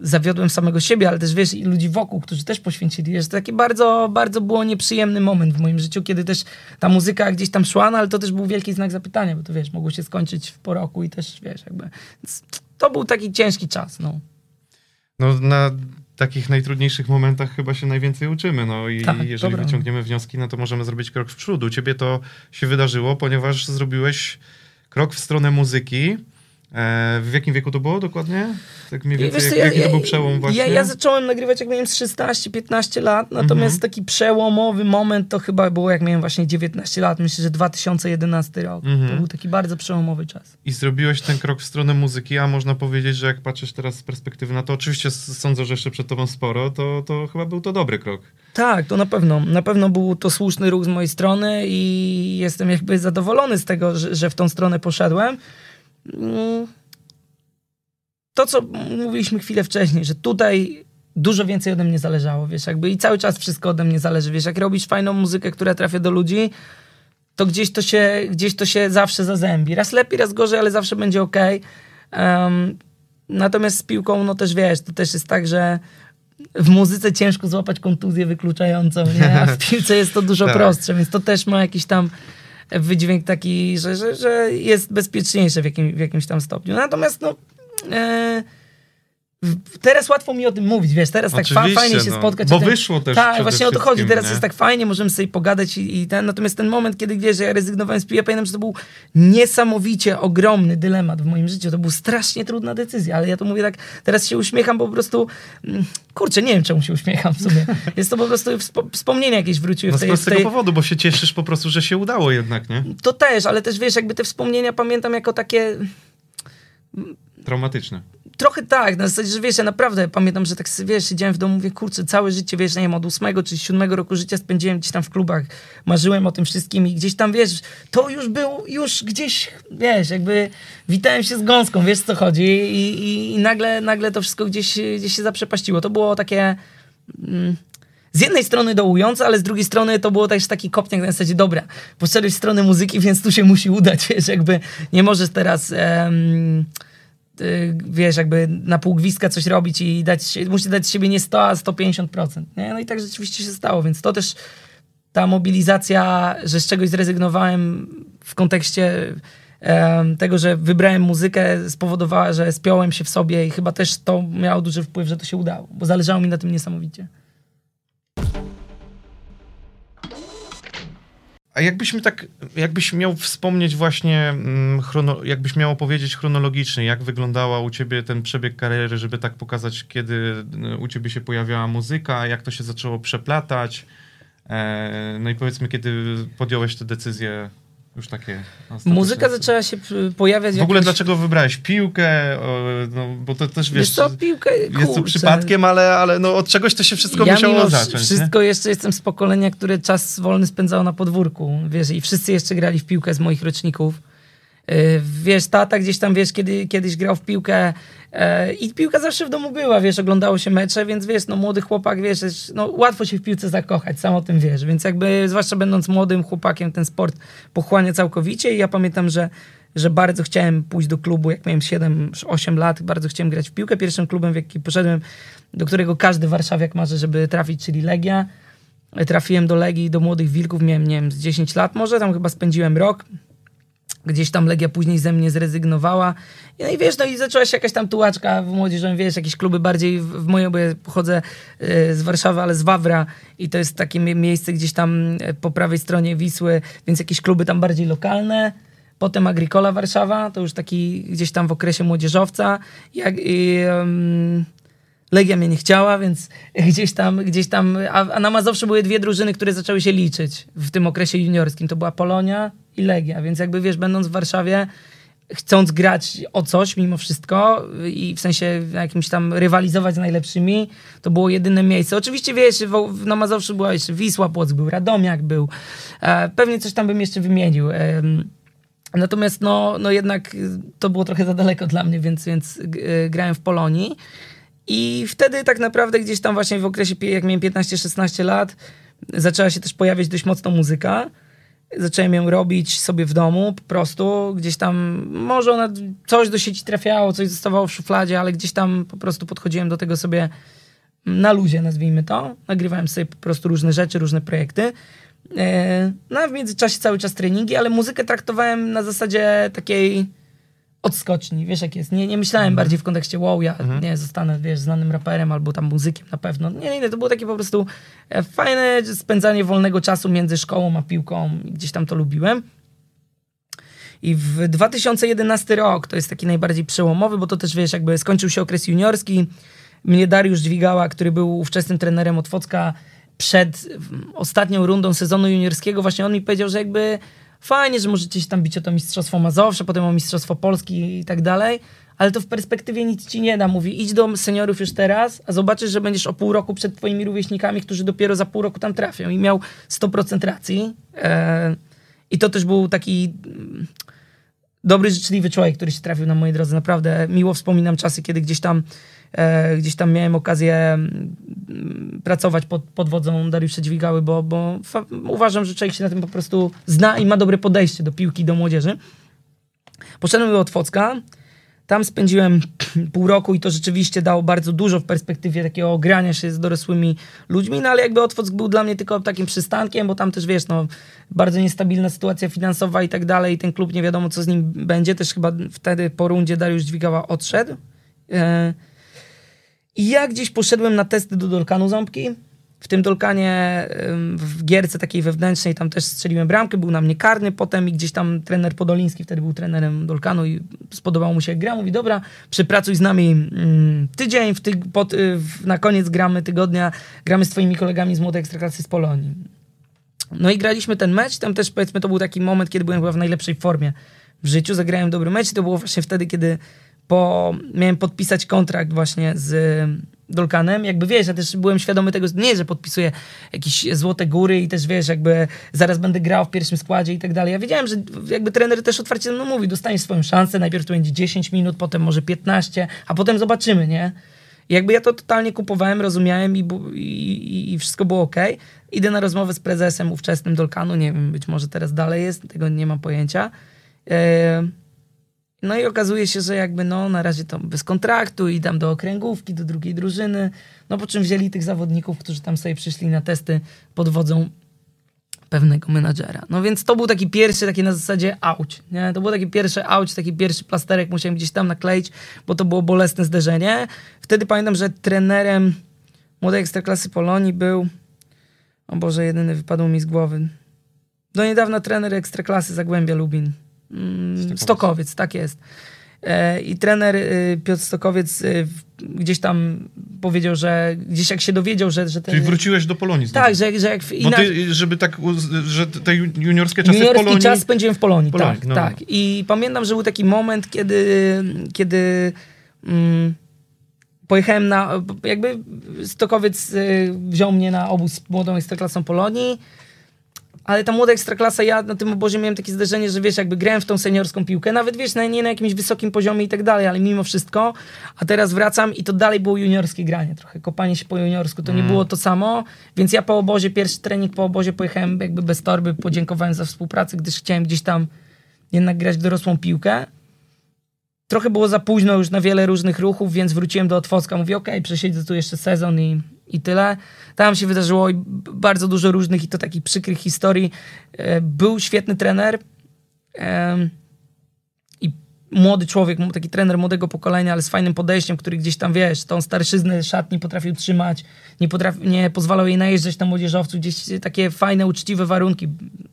zawiodłem samego siebie, ale też wiesz, i ludzi wokół, którzy też poświęcili. Wiesz, to taki bardzo, bardzo było nieprzyjemny moment w moim życiu, kiedy też ta muzyka gdzieś tam szła, no ale to też był wielki znak zapytania, bo to wiesz, mogło się skończyć w po roku i też wiesz, jakby. Więc to był taki ciężki czas, no. No na takich najtrudniejszych momentach chyba się najwięcej uczymy. No i Tak, jeżeli dobra. wyciągniemy wnioski, no to możemy zrobić krok w przód. U ciebie to się wydarzyło, ponieważ zrobiłeś krok w stronę muzyki. E, w jakim wieku to było dokładnie? Tak mniej więcej, wiesz jak, ja- jaki to był przełom właśnie? Ja, ja zacząłem nagrywać jak miałem z 16-15 lat, natomiast Mhm. taki przełomowy moment to chyba było jak miałem właśnie 19 lat. Myślę, że 2011 rok. Mhm. To był taki bardzo przełomowy czas. I zrobiłeś ten krok w stronę muzyki, a można powiedzieć, że jak patrzysz teraz z perspektywy na to, oczywiście sądzę, że jeszcze przed tobą sporo, to, to chyba był to dobry krok. Tak, to na pewno. Na pewno był to słuszny ruch z mojej strony i jestem jakby zadowolony z tego, że, że w tą stronę poszedłem. Mm. To, co mówiliśmy chwilę wcześniej, że tutaj dużo więcej ode mnie zależało, wiesz, jakby i cały czas wszystko ode mnie zależy, wiesz, jak robisz fajną muzykę, która trafia do ludzi, to gdzieś to się, gdzieś to się zawsze zazębi. Raz lepiej, raz gorzej, ale zawsze będzie okej. Em, natomiast z piłką, no też wiesz, to też jest tak, że w muzyce ciężko złapać kontuzję wykluczającą, nie? a w piłce jest to dużo Tak. prostsze, więc to też ma jakiś tam wydźwięk taki, że, że, że jest bezpieczniejsze w, jakim, w jakimś tam stopniu. Natomiast no... E, Teraz łatwo mi o tym mówić, wiesz, teraz tak fa- fajnie się no, spotkać. bo tym- wyszło też Tak, właśnie o to chodzi. Teraz nie? jest tak fajnie, możemy sobie pogadać i, i ten. Natomiast ten moment, kiedy wiesz, że ja rezygnowałem z piłki, ja pamiętam, że to był niesamowicie ogromny dylemat w moim życiu. To była strasznie trudna decyzja, ale ja to mówię tak, teraz się uśmiecham, bo po prostu mm, kurczę, nie wiem czemu się uśmiecham w sumie. Jest to po prostu wspo- wspomnienia jakieś wróciły No w z tej, prostego tej, powodu, bo się cieszysz po prostu, że się udało jednak, nie? To też, ale też wiesz, jakby te wspomnienia pamiętam jako takie Traumatyczne. Trochę tak, na zasadzie, że wiesz, ja naprawdę pamiętam, że tak wiesz, siedziałem w domu, mówię, kurczę, całe życie, wiesz, nie wiem, od ósmego czy siódmego roku życia spędziłem gdzieś tam w klubach, marzyłem o tym wszystkim i gdzieś tam, wiesz, to już był, już gdzieś, wiesz, jakby witałem się z gąską, wiesz, co chodzi i, i, i nagle, nagle to wszystko gdzieś, gdzieś się zaprzepaściło. To było takie... Mm, z jednej strony dołujące, ale z drugiej strony to było też taki kopniak na zasadzie, dobra, poszedłeś w stronę muzyki, więc tu się musi udać, wiesz, jakby nie możesz teraz... em, wiesz, jakby na pół gwizdka coś robić i dać, musicie dać siebie nie 100, a 150%. Nie? No i tak rzeczywiście się stało, więc to też ta mobilizacja, że z czegoś zrezygnowałem w kontekście em, tego, że wybrałem muzykę, spowodowała, że spiąłem się w sobie i chyba też to miało duży wpływ, że to się udało, bo zależało mi na tym niesamowicie. A jakbyśmy tak, jakbyś miał wspomnieć właśnie, mm, chrono, jakbyś miał opowiedzieć chronologicznie, jak wyglądała u ciebie ten przebieg kariery, żeby tak pokazać, kiedy y, u ciebie się pojawiała muzyka, jak to się zaczęło przeplatać, e, no i powiedzmy, kiedy podjąłeś te decyzje już takie. Muzyka zaczęła się pojawiać W ogóle jakoś- dlaczego wybrałeś piłkę, no, bo to też wiesz, Wiesz co, piłkę, jest to przypadkiem, ale, ale no, od czegoś to się wszystko ja musiało zacząć. nie? wszystko jeszcze jestem z pokolenia, które czas wolny spędzało na podwórku, wiesz, i wszyscy jeszcze grali w piłkę z moich roczników. Yy, Wiesz, tata gdzieś tam, wiesz, kiedy, kiedyś grał w piłkę e, i piłka zawsze w domu była, wiesz, oglądało się mecze, więc wiesz, no młody chłopak, wiesz, no łatwo się w piłce zakochać, sam o tym wiesz, więc jakby, zwłaszcza będąc młodym chłopakiem, ten sport pochłania całkowicie i ja pamiętam, że że bardzo chciałem pójść do klubu, jak miałem 7-8 lat, bardzo chciałem grać w piłkę. Pierwszym klubem, w jaki poszedłem, do którego każdy warszawiak marzy, żeby trafić, czyli Legia. Trafiłem do Legii, do Młodych Wilków, miałem, nie wiem, z 10 lat może, tam chyba spędziłem rok. Gdzieś tam Legia później ze mnie zrezygnowała. No i wiesz, no i zaczęła się jakaś tam tułaczka w młodzieży, wiesz, jakieś kluby bardziej w, w moje, bo ja pochodzę y, z Warszawy, ale z Wawra i to jest takie mie- miejsce gdzieś tam y, po prawej stronie Wisły, więc jakieś kluby tam bardziej lokalne. Potem Agricola Warszawa, to już taki gdzieś tam w okresie młodzieżowca. Jak, i, em, Legia mnie nie chciała, więc gdzieś tam, gdzieś tam, a, a na Mazowszu były dwie drużyny, które zaczęły się liczyć w tym okresie juniorskim. To była Polonia i Legia, więc jakby wiesz, będąc w Warszawie, chcąc grać o coś mimo wszystko i w sensie jakimś tam rywalizować z najlepszymi, to było jedyne miejsce. Oczywiście wiesz, w, na Mazowszu była jeszcze Wisła, Płock był, Radomiak był, e, pewnie coś tam bym jeszcze wymienił. Natomiast no, no jednak to było trochę za daleko dla mnie, więc, więc y, grałem w Polonii. I wtedy tak naprawdę gdzieś tam właśnie w okresie, jak miałem 15-16 lat, zaczęła się też pojawiać dość mocno muzyka. Zacząłem ją robić sobie w domu po prostu. Gdzieś tam, może ona, coś do sieci trafiało, coś zostawało w szufladzie, ale gdzieś tam po prostu podchodziłem do tego sobie na luzie, nazwijmy to. Nagrywałem sobie po prostu różne rzeczy, różne projekty. E, No a w międzyczasie cały czas treningi, ale muzykę traktowałem na zasadzie takiej odskoczni, wiesz jak jest. Nie, nie myślałem bardziej w kontekście wow, ja nie zostanę, wiesz, znanym raperem albo tam muzykiem na pewno. Nie, nie, to było takie po prostu e, fajne spędzanie wolnego czasu między szkołą a piłką. Gdzieś tam to lubiłem. I w 2011 rok to jest taki najbardziej przełomowy, bo to też wiesz, jakby skończył się okres juniorski. Mnie Dariusz Dźwigała, który był ówczesnym trenerem Otwocka przed mm, ostatnią rundą sezonu juniorskiego, właśnie on mi powiedział, że jakby fajnie, że możecie się tam bić o to Mistrzostwo Mazowsze, potem o Mistrzostwo Polski i tak dalej, ale to w perspektywie nic ci nie da. Mówi, idź do seniorów już teraz, a zobaczysz, że będziesz o pół roku przed twoimi rówieśnikami, którzy dopiero za pół roku tam trafią. I miał 100% racji. E, I to też był taki dobry, życzliwy człowiek, który się trafił na mojej drodze. Naprawdę miło wspominam czasy, kiedy gdzieś tam, e, gdzieś tam miałem okazję mm, pracować pod, pod wodzą Dariusza Dźwigały, bo, bo uważam, że człowiek się na tym po prostu zna i ma dobre podejście do piłki, do młodzieży. Poszedłem do Otwocka. Tam spędziłem pół roku i to rzeczywiście dało bardzo dużo w perspektywie takiego grania się z dorosłymi ludźmi, no ale jakby Otwock był dla mnie tylko takim przystankiem, bo tam też wiesz, no bardzo niestabilna sytuacja finansowa i tak dalej, ten klub nie wiadomo co z nim będzie, też chyba wtedy po rundzie Dariusz Dźwigała odszedł. E, I ja gdzieś poszedłem na testy do Dolkanu Ząbki. W tym Dolkanie, w gierce takiej wewnętrznej, tam też strzeliłem bramkę, był na mnie karny potem i gdzieś tam trener Podoliński wtedy był trenerem Dolkanu i spodobało mu się jak gra. Mówi, dobra, przypracuj z nami mm, tydzień, w ty, pod, y, na koniec gramy tygodnia, gramy z twoimi kolegami z Młodej Ekstraklasy z Polonii. No i graliśmy ten mecz, tam też powiedzmy to był taki moment, kiedy byłem chyba w najlepszej formie w życiu, zagrałem dobry mecz i to było właśnie wtedy, kiedy po, miałem podpisać kontrakt właśnie z Dolkanem, jakby wiesz, ja też byłem świadomy tego, nie, że podpisuję jakieś złote góry i też wiesz, jakby zaraz będę grał w pierwszym składzie i tak dalej. Ja wiedziałem, że jakby trener też otwarcie ze mną mówi, dostaniesz swoją szansę, najpierw to będzie 10 minut, potem może 15, a potem zobaczymy, nie? I jakby ja to totalnie kupowałem, rozumiałem i, i, i wszystko było ok. Idę na rozmowę z prezesem ówczesnym Dolkanu, nie wiem, być może teraz dalej jest, tego nie mam pojęcia. E, No i okazuje się, że jakby no na razie to bez kontraktu i tam do okręgówki, do drugiej drużyny. No po czym wzięli tych zawodników, którzy tam sobie przyszli na testy pod wodzą pewnego menadżera. No więc to był taki pierwszy, taki na zasadzie auć? To był taki pierwszy auć, taki pierwszy plasterek musiałem gdzieś tam nakleić, bo to było bolesne zderzenie. Wtedy pamiętam, że trenerem młodej ekstraklasy Polonii był o Boże, jedyny wypadł mi z głowy. Do niedawna trener ekstraklasy Zagłębia Lubin. Stokowiec. Stokowiec, tak jest. E, I trener y, Piotr Stokowiec y, w- gdzieś tam powiedział, że gdzieś jak się dowiedział, że, że ten... Czyli wróciłeś do Polonii znowu. Tak, że, że jak w Bo ty, żeby tak, że te ju- juniorskie czasy w Juniorski Polonii... czas spędziłem w Polonii, Polonii, tak, no. tak. I pamiętam, że był taki moment, kiedy, kiedy mm, pojechałem na, jakby Stokowiec y, wziął mnie na obóz z młodą ekstraklasą Polonii, ale ta młoda ekstraklasa, ja na tym obozie miałem takie zdarzenie, że wiesz, jakby grałem w tą seniorską piłkę, nawet wiesz, na, nie na jakimś wysokim poziomie i tak dalej, ale mimo wszystko, a teraz wracam i to dalej było juniorskie granie trochę, kopanie się po juniorsku, to nie było to samo, więc ja po obozie, pierwszy trening po obozie pojechałem jakby bez torby, podziękowałem za współpracę, gdyż chciałem gdzieś tam jednak grać w dorosłą piłkę. Trochę było za późno już na wiele różnych ruchów, więc wróciłem do Otwocka. Mówię, okej, przesiedzę tu jeszcze sezon i, i tyle. Tam się wydarzyło bardzo dużo różnych i to takich przykrych historii. E, Był świetny trener i młody człowiek, taki trener młodego pokolenia, ale z fajnym podejściem, który gdzieś tam, wiesz, tą starszyznę szatni potrafił trzymać, nie, potrafi, nie pozwalał jej najeżdżać na młodzieżowców, gdzieś takie fajne, uczciwe warunki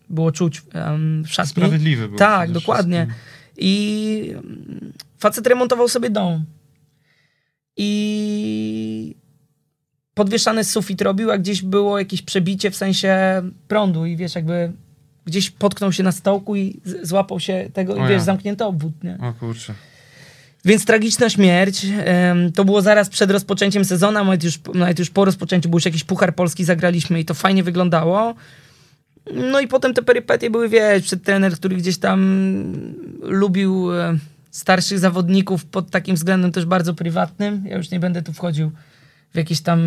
było czuć w szatni. Sprawiedliwy był. Tak, dokładnie. wszystkim. I mm, facet remontował sobie dom. I podwieszany sufit robił, a gdzieś było jakieś przebicie w sensie prądu i wiesz, jakby gdzieś potknął się na stołku i złapał się tego i ja. wiesz, zamknięty obwód, nie? O kurczę. Więc tragiczna śmierć. Em, to było zaraz przed rozpoczęciem sezonu, nawet już, nawet już po rozpoczęciu, bo już jakiś Puchar Polski zagraliśmy i to fajnie wyglądało. No i potem te perypetie były, wiesz, przed trener, który gdzieś tam lubił e, starszych zawodników pod takim względem też bardzo prywatnym. Ja już nie będę tu wchodził w jakieś tam...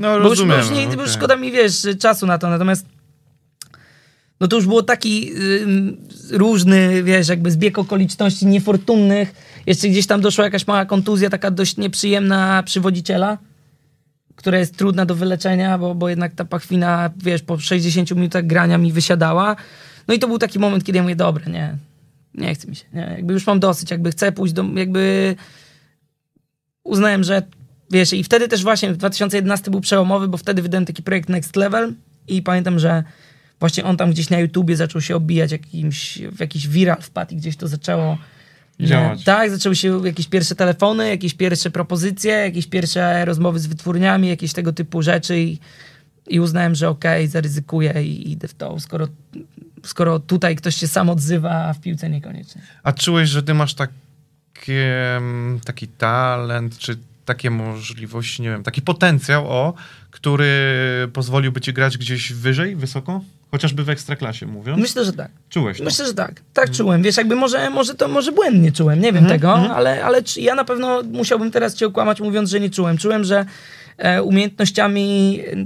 No, bo już, bo już, nie, okej. już szkoda mi, wiesz, czasu na to. Natomiast no to już było taki ym, różny, wiesz, jakby zbieg okoliczności niefortunnych. Jeszcze gdzieś tam doszła jakaś mała kontuzja, taka dość nieprzyjemna przywodziciela, która jest trudna do wyleczenia, bo, bo jednak ta pachwina, wiesz, po 60 minutach grania mi wysiadała. No i to był taki moment, kiedy ja mówię, dobra, nie, nie chce mi się, nie, jakby już mam dosyć, jakby chcę pójść do, jakby uznałem, że wiesz, i wtedy też właśnie 2011 był przełomowy, bo wtedy wydałem taki projekt Next Level i pamiętam, że właśnie on tam gdzieś na YouTubie zaczął się obijać jakimś, w jakiś viral wpadł i gdzieś to zaczęło Działać. Tak, zaczęły się jakieś pierwsze telefony, jakieś pierwsze propozycje, jakieś pierwsze rozmowy z wytwórniami, jakieś tego typu rzeczy i, i uznałem, że okej, zaryzykuję i idę w to, skoro, skoro tutaj ktoś się sam odzywa, a w piłce niekoniecznie. A czułeś, że ty masz takie, mm, taki talent, czy takie możliwości, nie wiem, taki potencjał, o, który pozwoliłby ci grać gdzieś wyżej, wysoko? Chociażby w ekstraklasie mówiąc. Myślę, że tak. Czułeś to? Myślę, że tak. Tak czułem. Wiesz, jakby może, może to może błędnie czułem, nie wiem Mhm, tego, mhm. ale, ale czy- ja na pewno musiałbym teraz cię okłamać mówiąc, że nie czułem. Czułem, że umiejętnościami e,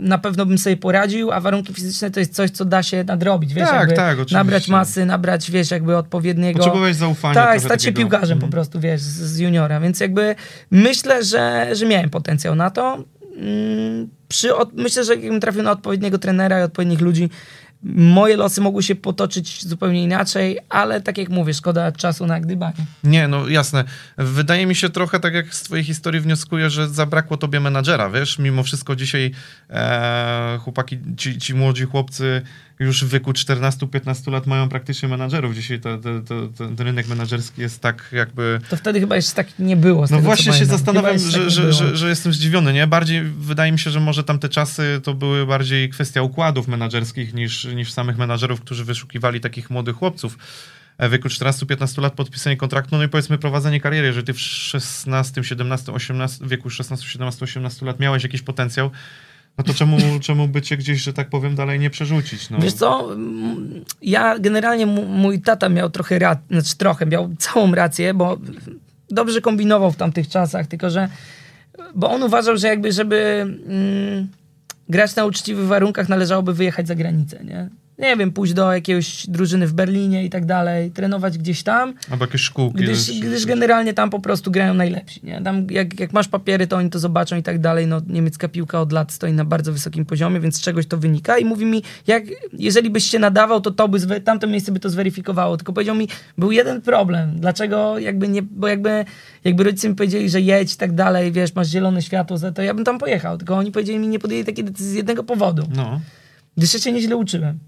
na pewno bym sobie poradził, a warunki fizyczne to jest coś, co da się nadrobić. Wiesz, Tak, jakby tak, oczywiście. nabrać masy, nabrać, wiesz, jakby odpowiedniego... Potrzebowałeś zaufania. Tak, stać się piłkarzem Mhm. po prostu, wiesz, z, z juniora. Więc jakby myślę, że, że miałem potencjał na to. Mm, Przy, od, myślę, że jakbym trafił na odpowiedniego trenera i odpowiednich ludzi, moje losy mogły się potoczyć zupełnie inaczej, ale tak jak mówię, szkoda czasu na gdybanie. Nie, no jasne. Wydaje mi się trochę tak, jak z twojej historii wnioskuję, że zabrakło tobie menadżera, wiesz? Mimo wszystko dzisiaj e, chłopaki, ci, ci młodzi chłopcy już w wieku 14-15 lat mają praktycznie menadżerów. Dzisiaj to, to, to, ten rynek menadżerski jest tak jakby... To wtedy chyba jeszcze tak nie było. No właśnie się zastanawiam, że, tak że, że, że jestem zdziwiony, nie? Bardziej wydaje mi się, że może tamte czasy to były bardziej kwestia układów menadżerskich niż, niż samych menadżerów, którzy wyszukiwali takich młodych chłopców. E, W wieku 14-15 lat podpisanie kontraktu, no i powiedzmy prowadzenie kariery, że ty w 16, 17, 18, w wieku 16, 17, 18 lat miałeś jakiś potencjał, no to czemu, czemu by cię gdzieś, że tak powiem, dalej nie przerzucić? No. Wiesz co, ja generalnie mój tata miał trochę rację, znaczy trochę, miał całą rację, bo dobrze kombinował w tamtych czasach, tylko że, bo on uważał, że jakby, żeby mm, grać na uczciwych warunkach, należałoby wyjechać za granicę, nie? Nie wiem, pójść do jakiejś drużyny w Berlinie i tak dalej, trenować gdzieś tam, Albo jakieś szkółki. gdyż, czy- gdyż generalnie tam po prostu grają najlepsi, nie? Tam jak, jak masz papiery, to oni to zobaczą i tak dalej, no niemiecka piłka od lat stoi na bardzo wysokim poziomie, więc z czegoś to wynika i mówi mi, jak, jeżeli byś się nadawał, to to by, zwe- tamto miejsce by to zweryfikowało, tylko powiedział mi, był jeden problem, dlaczego jakby nie, bo jakby, jakby rodzice mi powiedzieli, że jedź i tak dalej, wiesz, masz zielone światło, to ja bym tam pojechał, tylko oni powiedzieli mi, nie podjęli takiej decyzji z jednego powodu, No. gdyż ja się nieźle uczyłem.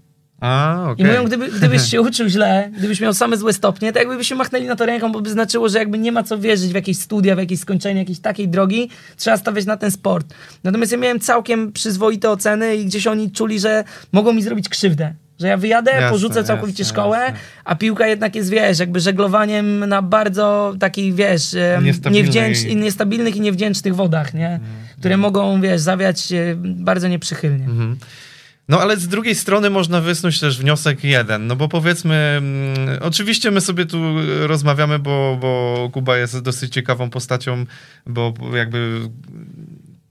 A, I okej. mówią, gdyby, gdybyś się uczył źle, gdybyś miał same złe stopnie, to jakbyśmy machnęli na to ręką, bo by znaczyło, że jakby nie ma co wierzyć w jakieś studia, w jakieś skończenie jakiejś takiej drogi, trzeba stawiać na ten sport. Natomiast ja miałem całkiem przyzwoite oceny i gdzieś oni czuli, że mogą mi zrobić krzywdę. Że ja wyjadę, Jasne, porzucę całkowicie jasne, szkołę, jasne. a piłka jednak jest, wiesz, jakby żeglowaniem na bardzo takich, wiesz, niewdzięcz- i niestabilnych i niewdzięcznych wodach, nie? Które mogą, wiesz, zawiać bardzo nieprzychylnie. Mhm. No ale z drugiej strony można wysnuć też wniosek jeden, no bo powiedzmy, mm, oczywiście my sobie tu rozmawiamy, bo, bo Kuba jest dosyć ciekawą postacią, bo jakby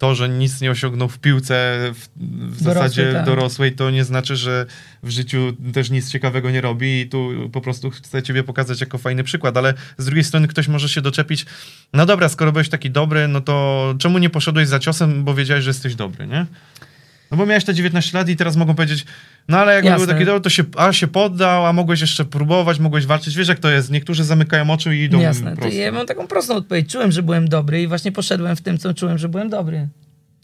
to, że nic nie osiągnął w piłce w, w Dorosłej, zasadzie tak. dorosłej, to nie znaczy, że w życiu też nic ciekawego nie robi i tu po prostu chcę ciebie pokazać jako fajny przykład, ale z drugiej strony ktoś może się doczepić, no dobra, skoro byłeś taki dobry, no to czemu nie poszedłeś za ciosem, bo wiedziałeś, że jesteś dobry, nie? No bo miałeś te 19 lat i teraz mogą powiedzieć, no ale jakby Jasne. był taki dobry, to się, a się poddał, a mogłeś jeszcze próbować, mogłeś walczyć. Wiesz jak to jest, niektórzy zamykają oczy i idą Jasne. Prosto. ja mam taką prostą odpowiedź. Czułem, że byłem dobry i właśnie poszedłem w tym, co czułem, że byłem dobry.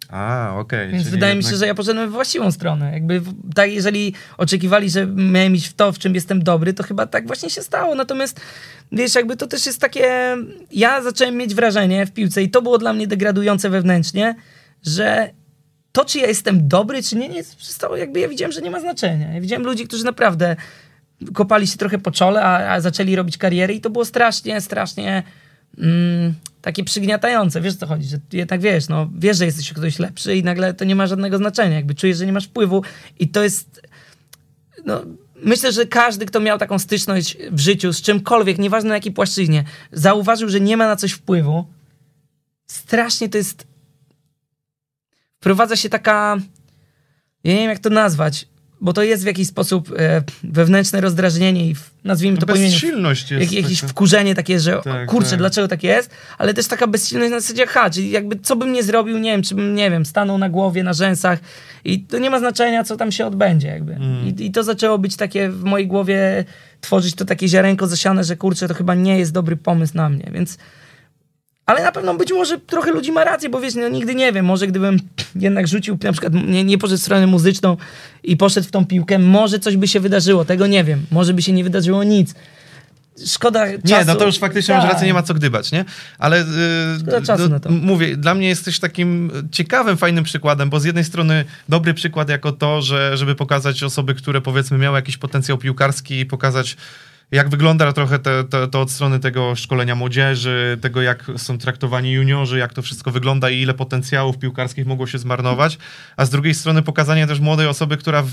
A, okej. Więc czyli wydaje mi jednak- się, że ja poszedłem w właściwą stronę. Jakby tak, jeżeli oczekiwali, że miałem iść w to, w czym jestem dobry, to chyba tak właśnie się stało. Natomiast wiesz, jakby to też jest takie. Ja zacząłem mieć wrażenie w piłce i to było dla mnie degradujące wewnętrznie, że to, czy ja jestem dobry, czy nie, nie przestało, jakby ja widziałem, że nie ma znaczenia. Ja widziałem ludzi, którzy naprawdę kopali się trochę po czole, a, a zaczęli robić karierę i to było strasznie, strasznie mm, takie przygniatające. Wiesz co chodzi, że jednak wiesz, no wiesz, że jesteś ktoś lepszy i nagle to nie ma żadnego znaczenia. Jakby czujesz, że nie masz wpływu i to jest no, myślę, że każdy, kto miał taką styczność w życiu z czymkolwiek, nieważne na jakiej płaszczyźnie, zauważył, że nie ma na coś wpływu. Strasznie to jest. Wprowadza się taka. Ja nie wiem, jak to nazwać, bo to jest w jakiś sposób e, wewnętrzne rozdrażnienie i w, nazwijmy to po imieniu. Bezsilność jest. Jak, jakieś taka. wkurzenie takie, że Tak, kurczę, tak. dlaczego tak jest, ale też taka bezsilność na zasadzie, ha, czyli jakby co bym nie zrobił, nie wiem, czy bym, nie wiem, stanął na głowie, na rzęsach i to nie ma znaczenia, co tam się odbędzie jakby. Mm. I, I to zaczęło być takie w mojej głowie, tworzyć to takie ziarenko zasiane, że kurczę, to chyba nie jest dobry pomysł na mnie, więc ale na pewno być może trochę ludzi ma rację, bo wiesz, no nigdy nie wiem, może gdybym jednak rzucił, na przykład nie, nie poszedł w stronę muzyczną i poszedł w tą piłkę, może coś by się wydarzyło, tego nie wiem, może by się nie wydarzyło nic. Szkoda Nie, czasu. no to już faktycznie masz Tak. rację, nie ma co gdybać, nie? Ale yy, czasu na to. mówię, dla mnie jesteś takim ciekawym, fajnym przykładem, bo z jednej strony dobry przykład jako to, że żeby pokazać osoby, które powiedzmy miały jakiś potencjał piłkarski i pokazać jak wygląda trochę te, te, to od strony tego szkolenia młodzieży, tego jak są traktowani juniorzy, jak to wszystko wygląda i ile potencjałów piłkarskich mogło się zmarnować, a z drugiej strony pokazanie też młodej osoby, która w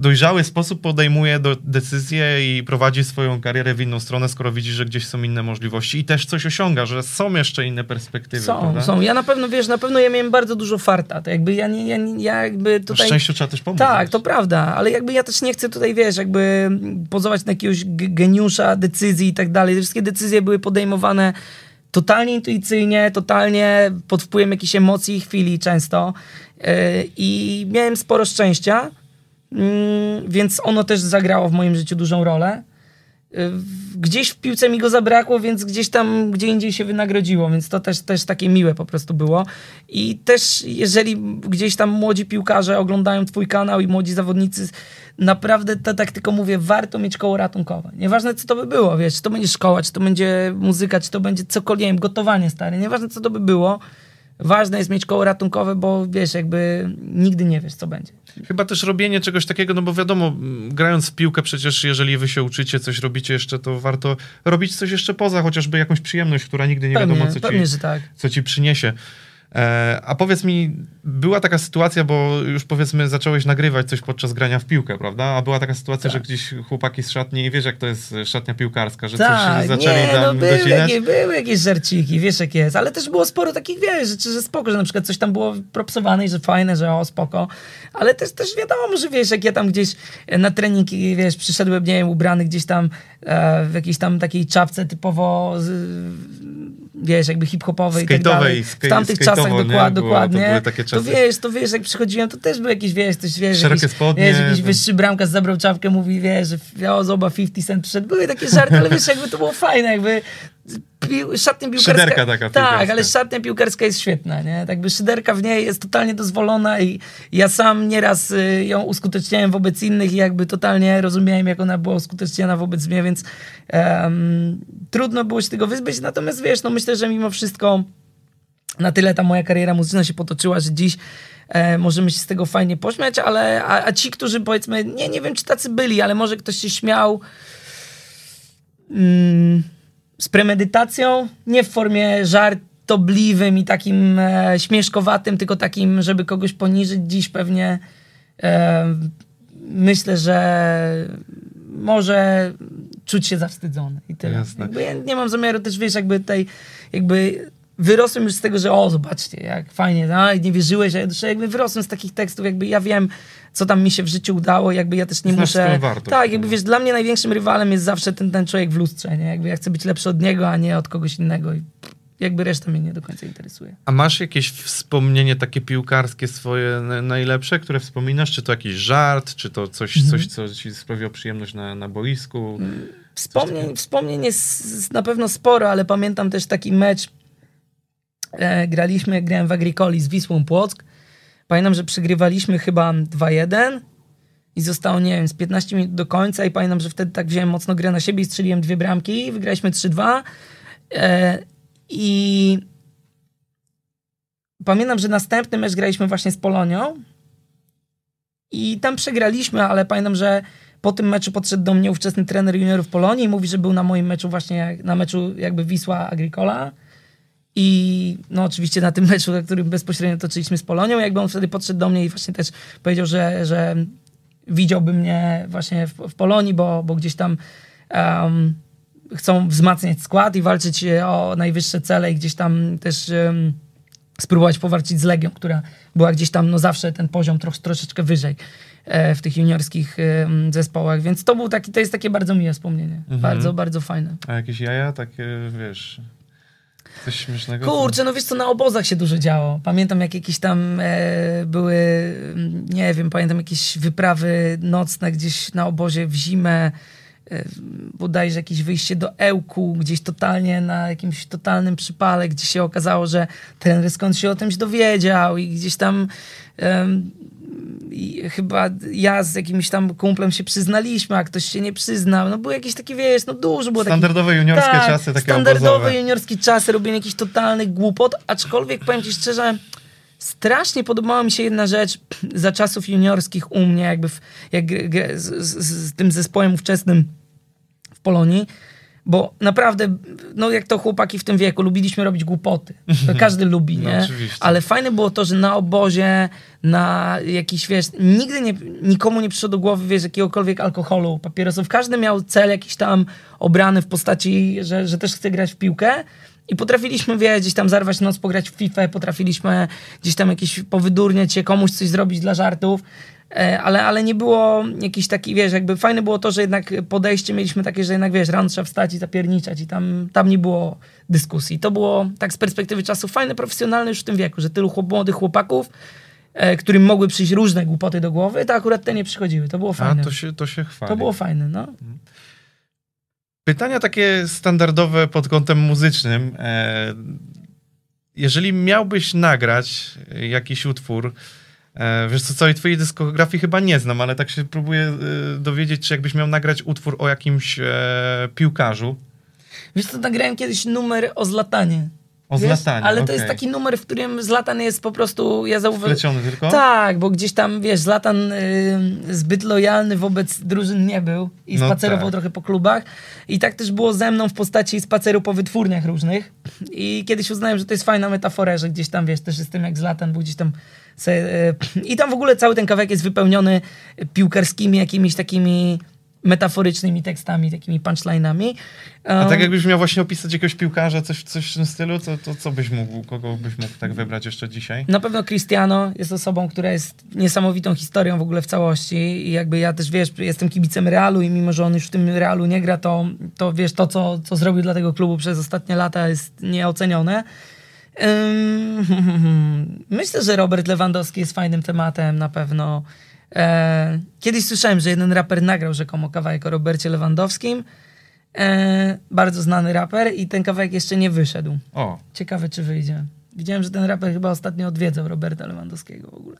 dojrzały sposób podejmuje do, decyzje i prowadzi swoją karierę w inną stronę, skoro widzi, że gdzieś są inne możliwości i też coś osiąga, że są jeszcze inne perspektywy. Są, prawda? są. Ja na pewno, wiesz, na pewno ja miałem bardzo dużo farta. To jakby ja nie, ja, ja jakby tutaj... szczęściu trzeba też pomóc. Tak, to prawda, ale jakby ja też nie chcę tutaj, wiesz, jakby pozować na jakiegoś geniusza decyzji i tak dalej. Wszystkie decyzje były podejmowane totalnie intuicyjnie, totalnie pod wpływem jakichś emocji i chwili często. Yy, I miałem sporo szczęścia, więc ono też zagrało w moim życiu dużą rolę. Yy, Gdzieś w piłce mi go zabrakło, więc gdzieś tam, gdzie indziej się wynagrodziło, więc to też, też takie miłe po prostu było. I też jeżeli gdzieś tam młodzi piłkarze oglądają twój kanał i młodzi zawodnicy, naprawdę to tak tylko mówię, warto mieć koło ratunkowe. Nieważne co to by było, wiesz, czy to będzie szkoła, czy to będzie muzyka, czy to będzie cokolwiek, gotowanie stare, nieważne co to by było, ważne jest mieć koło ratunkowe, bo wiesz, jakby nigdy nie wiesz co będzie. Chyba też robienie czegoś takiego, no bo wiadomo, grając w piłkę przecież, jeżeli wy się uczycie, coś robicie jeszcze, to warto robić coś jeszcze poza, chociażby jakąś przyjemność, która nigdy nie Pewnie, wiadomo, co ci, pewnie, że tak. co ci przyniesie. E, a powiedz mi, była taka sytuacja, bo już powiedzmy zacząłeś nagrywać coś podczas grania w piłkę, prawda? A była taka sytuacja, Tak. że gdzieś chłopaki z szatni, wiesz jak to jest szatnia piłkarska, że Tak, coś zaczęli nie, no tam były docinać? jakieś, były jakieś żarciki, wiesz jak jest, ale też było sporo takich, wiesz, rzeczy, że spoko, że na przykład coś tam było propsowane i że fajne, że o, spoko, ale też, też wiadomo, że wiesz, jak ja tam gdzieś na trening, wiesz, przyszedłem, nie wiem, ubrany gdzieś tam e, w jakiejś tam takiej czapce typowo, z, wiesz, jakby hip-hopowej i tak dalej. W tamtych czasach dokład, Było- to dokładnie. były takie To czasy. wiesz, to wiesz, jak przychodziłem, to też był jakiś, wiesz, coś, wiesz, Szerokie jakiś, spodnie, wiesz, jakiś to- wyższy bramkarz zabrał czapkę, mówi, wiesz, że o, zoba 50 Cent przyszedł. Były takie żarty, ale wiesz, jakby to było fajne, jakby pił, szatnia piłkarska... Szyderka taka Tak, ale szatnia piłkarska jest świetna, nie? Tak by szyderka w niej jest totalnie dozwolona i ja sam nieraz y, ją uskuteczniałem wobec innych i jakby totalnie rozumiałem, jak ona była uskuteczniana wobec mnie, więc em, trudno było się tego wyzbyć, natomiast wiesz, no myślę, że mimo wszystko na tyle ta moja kariera muzyczna się potoczyła, że dziś e, możemy się z tego fajnie pośmiać, ale a, a ci, którzy powiedzmy, nie, nie wiem czy tacy byli, ale może ktoś się śmiał. Mm, z premedytacją, nie w formie żartobliwym i takim e, śmieszkowatym, tylko takim, żeby kogoś poniżyć. Dziś pewnie e, myślę, że może czuć się zawstydzony i tyle. Jasne. Jakby ja nie mam zamiaru też, wiesz, jakby tej, jakby wyrosłem już z tego, że o, zobaczcie, jak fajnie, no, nie wierzyłeś, a ja jakby wyrosłem z takich tekstów, jakby ja wiem, co tam mi się w życiu udało, jakby ja też nie Znasz muszę... wartość, tak, jakby no. wiesz, dla mnie największym rywalem jest zawsze ten, ten człowiek w lustrze, nie? Jakby ja chcę być lepszy od niego, a nie od kogoś innego i jakby reszta mnie nie do końca interesuje. A masz jakieś wspomnienie takie piłkarskie swoje na- najlepsze, które wspominasz? Czy to jakiś żart, czy to coś, Mhm. coś co ci sprawiło przyjemność na, na boisku? Wspomnień, wspomnień jest na pewno sporo, ale pamiętam też taki mecz. E, graliśmy, grałem w Agricoli z Wisłą Płock. Pamiętam, że przegrywaliśmy chyba 2-1 i zostało, nie wiem, z 15 minut do końca i pamiętam, że wtedy tak wziąłem mocno grę na siebie i strzeliłem dwie bramki wygraliśmy 3-2. E, I pamiętam, że następny mecz graliśmy właśnie z Polonią i tam przegraliśmy, ale pamiętam, że po tym meczu podszedł do mnie ówczesny trener juniorów Polonii i mówi, że był na moim meczu właśnie, na meczu jakby Wisła Agricola. I no oczywiście na tym meczu, na którym bezpośrednio toczyliśmy z Polonią, jakby on wtedy podszedł do mnie i właśnie też powiedział, że, że widziałby mnie właśnie w, w Polonii, bo, bo gdzieś tam em, chcą wzmacniać skład i walczyć e, o najwyższe cele i gdzieś tam też em, spróbować powalczyć z Legią, która była gdzieś tam no zawsze ten poziom trosz, troszeczkę wyżej e, w tych juniorskich zespołach, więc to był taki, to jest takie bardzo miłe wspomnienie. Mhm. Bardzo, bardzo fajne. A jakieś jaja takie, wiesz, coś śmiesznego? Kurczę, no wiesz co, na obozach się dużo działo. Pamiętam jak jakieś tam e, były, mm, nie wiem, pamiętam jakieś wyprawy nocne gdzieś na obozie w zimę, e, bodajże jakieś wyjście do Ełku, gdzieś totalnie na jakimś totalnym przypale, gdzie się okazało, że trener skąd się o czymś dowiedział i gdzieś tam chyba ja z jakimś tam kumplem się przyznaliśmy, a ktoś się nie przyznał. No były jakieś takie, wiesz, no dużo było takich Standardowe juniorskie tak, czasy, takie standardowe obozowe. juniorskie czasy, robienie jakichś totalnych głupot, aczkolwiek powiem ci szczerze, strasznie podobała mi się jedna rzecz za czasów juniorskich u mnie, jakby w, jak z, z, z tym zespołem ówczesnym w Polonii, bo naprawdę, no jak to chłopaki w tym wieku, lubiliśmy robić głupoty. To każdy lubi, No, nie? oczywiście. Ale fajne było to, że na obozie, na jakiś, wiesz, nigdy nie, nikomu nie przyszło do głowy, wiesz, jakiegokolwiek alkoholu, papierosów. Każdy miał cel jakiś tam obrany w postaci, że, że też chce grać w piłkę. I potrafiliśmy, wiesz, gdzieś tam zarwać noc, pograć w FIFA, potrafiliśmy gdzieś tam jakieś powydurniać się, komuś coś zrobić dla żartów. E, Ale, ale nie było jakiś taki, wiesz, jakby fajne było to, że jednak podejście mieliśmy takie, że jednak, wiesz, rano trzeba wstać i zapierniczać i tam, tam nie było dyskusji. To było tak z perspektywy czasu fajne, profesjonalne już w tym wieku, że tylu chłop, młodych chłopaków, e, którym mogły przyjść różne głupoty do głowy, to akurat te nie przychodziły. To było A, fajne. to się, to się chwali. to było fajne, no. Pytania takie standardowe pod kątem muzycznym. E, jeżeli miałbyś nagrać jakiś utwór, wiesz co, całej twojej dyskografii chyba nie znam, ale tak się próbuję e, dowiedzieć, czy jakbyś miał nagrać utwór o jakimś e, piłkarzu. Wiesz co, nagrałem kiedyś numer o Zlatanie. O Wiesz? Zlatanie, Ale to okej. jest taki numer, w którym Zlatan jest po prostu, ja zauważyłem... Wpleciony tylko? Tak, bo gdzieś tam, wiesz, Zlatan y, zbyt lojalny wobec drużyn nie był i No spacerował tak. trochę po klubach. I tak też było ze mną w postaci spaceru po wytwórniach różnych. I kiedyś uznałem, że to jest fajna metafora, że gdzieś tam, wiesz, też jestem jak Zlatan, był gdzieś tam... Y, I tam w ogóle cały ten kawałek jest wypełniony piłkarskimi jakimiś takimi metaforycznymi tekstami, takimi punchline'ami. A Um, tak jakbyś miał właśnie opisać jakiegoś piłkarza, coś, coś w tym stylu, to, to co byś mógł, kogo byś mógł tak wybrać jeszcze dzisiaj? Na pewno Cristiano jest osobą, która jest niesamowitą historią w ogóle w całości i jakby ja też, wiesz, jestem kibicem Realu i mimo, że on już w tym Realu nie gra, to, to wiesz, to co, co zrobił dla tego klubu przez ostatnie lata jest nieocenione. Ym, Myślę, że Robert Lewandowski jest fajnym tematem na pewno. E, Kiedyś słyszałem, że jeden raper nagrał rzekomo kawałek o Robercie Lewandowskim. E, Bardzo znany raper i ten kawałek jeszcze nie wyszedł. O, Ciekawe, czy wyjdzie. Widziałem, że ten raper chyba ostatnio odwiedzał Roberta Lewandowskiego w ogóle.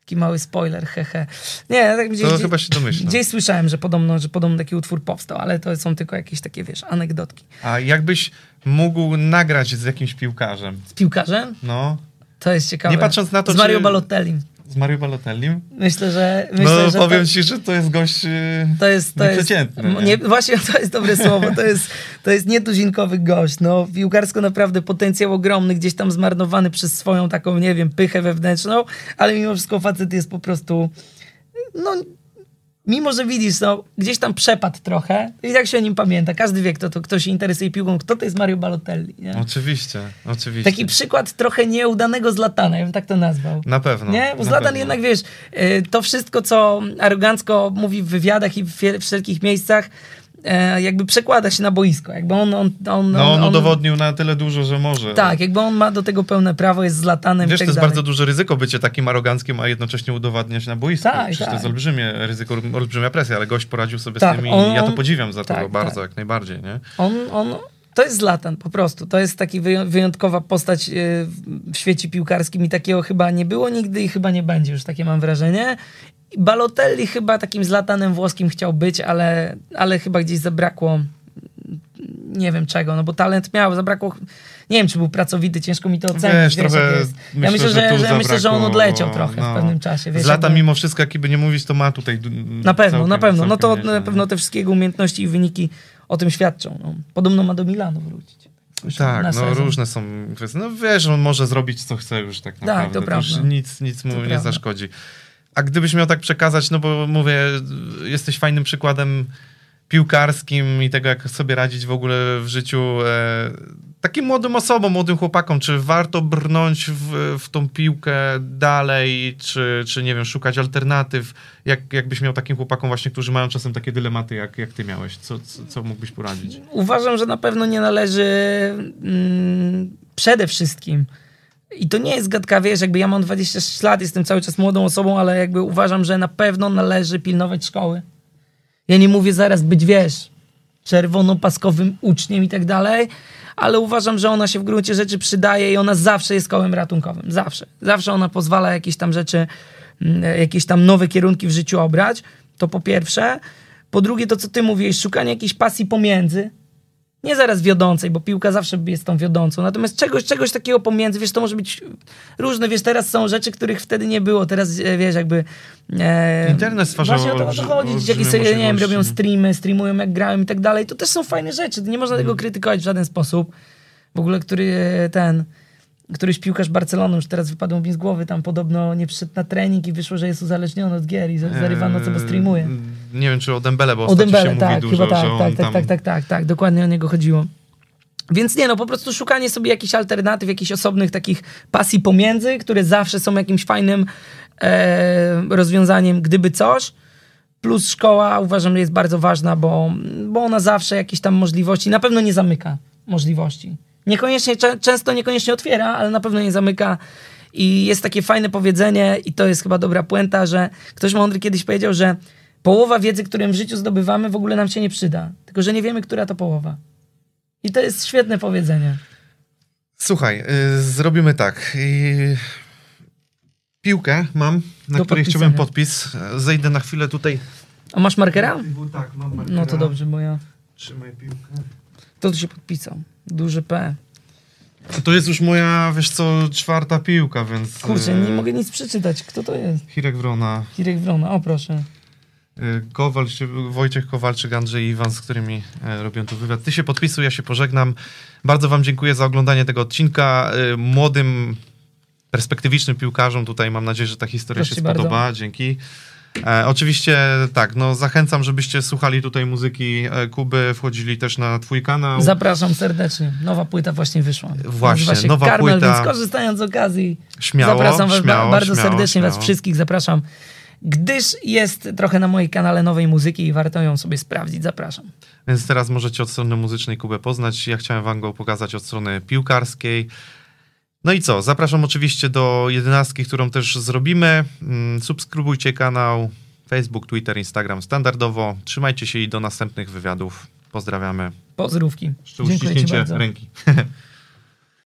Taki mały spoiler, hehe. Nie, tak gdzieś, to gdzieś, chyba się domyślam. gdzieś słyszałem, że podobno, że podobno taki utwór powstał, ale to są tylko jakieś takie, wiesz, anegdotki. A jakbyś mógł nagrać z jakimś piłkarzem? Z piłkarzem? No, To jest ciekawe. Nie patrząc na to, Z Mario czy- Balotellim. Z Mario Balotellim? Myślę, że... No Myślę, że powiem to, ci, że to jest gość yy, to jest, to jest, nieprzeciętny. nie, właśnie to jest dobre słowo. To jest, to jest nietuzinkowy gość. No, piłkarsko naprawdę potencjał ogromny, gdzieś tam zmarnowany przez swoją taką, nie wiem, pychę wewnętrzną, ale mimo wszystko facet jest po prostu, no, mimo że widzisz, no, gdzieś tam przepadł trochę i tak się o nim pamięta. Każdy wie, kto, to, kto się interesuje piłką, kto to jest Mario Balotelli. Nie? Oczywiście, oczywiście. Taki przykład trochę nieudanego Zlatana, ja bym tak to nazwał. Na pewno. Nie? Bo Zlatan pewno. jednak, wiesz, y, to wszystko, co arogancko mówi w wywiadach i w wszelkich miejscach, e, jakby przekłada się na boisko. Jakby on... on, on, No on on udowodnił na tyle dużo, że może. Tak, jakby on ma do tego pełne prawo, jest Zlatanem Wiesz, i tak to jest dalej. bardzo duże ryzyko bycie takim aroganckim, a jednocześnie udowadniać na boisku. Tak, Przecież tak. to jest olbrzymie ryzyko, olbrzymia presja, ale gość poradził sobie Tak, z tym i on- ja to podziwiam za to tak, bardzo, tak. jak najbardziej, nie? On, on, to jest Zlatan, po prostu. To jest taki wyją- wyjątkowa postać y, w świecie piłkarskim i takiego chyba nie było nigdy i chyba nie będzie już, takie mam wrażenie. Balotelli chyba takim Zlatanem włoskim chciał być, ale, ale chyba gdzieś zabrakło nie wiem czego, no bo talent miał, zabrakło nie wiem, czy był pracowity, ciężko mi to ocenić. Wiesz, wiesz, jest. Ja myślę, że że, że, myślę, że on odleciał trochę no. w pewnym czasie. Wiesz, Z lata jakby- mimo wszystko, jakby nie mówić, to ma tutaj Na pewno, całkiem, na pewno. No to na pewno te wszystkie umiejętności i wyniki o tym świadczą. No. Podobno ma do Milanu wrócić. Tak, no sezon. różne są kwestie. No wiesz, on może zrobić co chce już tak naprawdę. to prawda. już nic, nic mu To nie prawda. zaszkodzi. A gdybyś miał tak przekazać, no bo mówię, jesteś fajnym przykładem piłkarskim i tego, jak sobie radzić w ogóle w życiu e, takim młodym osobom, młodym chłopakom, czy warto brnąć w, w tą piłkę dalej, czy, czy nie wiem, szukać alternatyw, jak, jakbyś miał takim chłopakom właśnie, którzy mają czasem takie dylematy, jak, jak ty miałeś, co, co, co mógłbyś poradzić? Uważam, że na pewno nie należy mm, przede wszystkim i to nie jest gadka, wiesz, jakby ja mam 26 lat, jestem cały czas młodą osobą, ale jakby uważam, że na pewno należy pilnować szkoły. Ja nie mówię zaraz być, wiesz, czerwonopaskowym uczniem i tak dalej, ale uważam, że ona się w gruncie rzeczy przydaje i ona zawsze jest kołem ratunkowym. Zawsze. Zawsze ona pozwala jakieś tam rzeczy, mm, jakieś tam nowe kierunki w życiu obrać. To po pierwsze. Po drugie, to co ty mówiłeś, szukanie jakiejś pasji pomiędzy. Nie zaraz wiodącej, bo piłka zawsze jest tą wiodącą. Natomiast czegoś, czegoś takiego pomiędzy, wiesz, to może być różne, wiesz, teraz są rzeczy, których wtedy nie było. Teraz, e, wiesz, jakby... E, Internet stwarza Właśnie o to, o to chodzi. Jakieś olbrzymie sobie, nie wiem, robią streamy, streamują jak grają i tak dalej. To też są fajne rzeczy. Nie można Mhm. tego krytykować w żaden sposób. W ogóle, który e, ten... Któryś piłkarz Barcelony, już teraz wypadł mi z głowy, tam podobno nie przyszedł na trening i wyszło, że jest uzależniony od gier i za- zarywano, co streamuje. Eee, Nie wiem, czy o Dembele, bo O Dembele, tak, dużo, chyba tak, tak, tak, tam... tak, tak, tak, tak, dokładnie o niego chodziło. Więc nie, no po prostu szukanie sobie jakichś alternatyw, jakichś osobnych takich pasji pomiędzy, które zawsze są jakimś fajnym e, rozwiązaniem, gdyby coś. Plus szkoła uważam, że jest bardzo ważna, bo, bo ona zawsze jakieś tam możliwości, na pewno nie zamyka możliwości. Niekoniecznie, często niekoniecznie otwiera, ale na pewno nie zamyka. I jest takie fajne powiedzenie, i to jest chyba dobra puenta, że ktoś mądry kiedyś powiedział, że połowa wiedzy, którą w życiu zdobywamy, w ogóle nam się nie przyda. Tylko, że nie wiemy, która to połowa. I to jest świetne powiedzenie. Słuchaj, y, zrobimy tak. Y, piłkę mam, na Do której chciałbym podpis. Zejdę na chwilę tutaj. A masz markera? Tak, mam No to dobrze, bo ja... Trzymaj piłkę. To tu się podpisał. Duży P. To jest już moja, wiesz co, czwarta piłka, więc... Kurczę, e, nie mogę nic przeczytać. Kto to jest? Hirek Wrona, Hirek Wrona, o proszę. e, Kowalczyk, Wojciech Kowalczyk, Andrzej Iwan, z którymi e, robią tu wywiad. Ty się podpisuj, ja się pożegnam. Bardzo wam dziękuję za oglądanie tego odcinka. E, Młodym, perspektywicznym piłkarzom tutaj mam nadzieję, że ta historia Proszę się bardzo. spodoba. Dzięki. E, oczywiście tak, no zachęcam, żebyście słuchali tutaj muzyki e, Kuby, wchodzili też na twój kanał. Zapraszam serdecznie. Nowa płyta właśnie wyszła. Właśnie, nowa Karmel, płyta. więc korzystając z okazji Śmiało, zapraszam was śmiało, ba- bardzo śmiało, serdecznie, śmiało. was wszystkich zapraszam. Gdyż jest trochę na moim kanale nowej muzyki i warto ją sobie sprawdzić. Zapraszam. Więc teraz możecie od strony muzycznej Kubę poznać. Ja chciałem wam go pokazać od strony piłkarskiej. No i co? Zapraszam oczywiście do jedenastki, którą też zrobimy. Mm, Subskrybujcie kanał Facebook, Twitter, Instagram standardowo. Trzymajcie się i do następnych wywiadów. Pozdrawiamy. Pozdrówki. Jeszcze uściśnięcie ręki.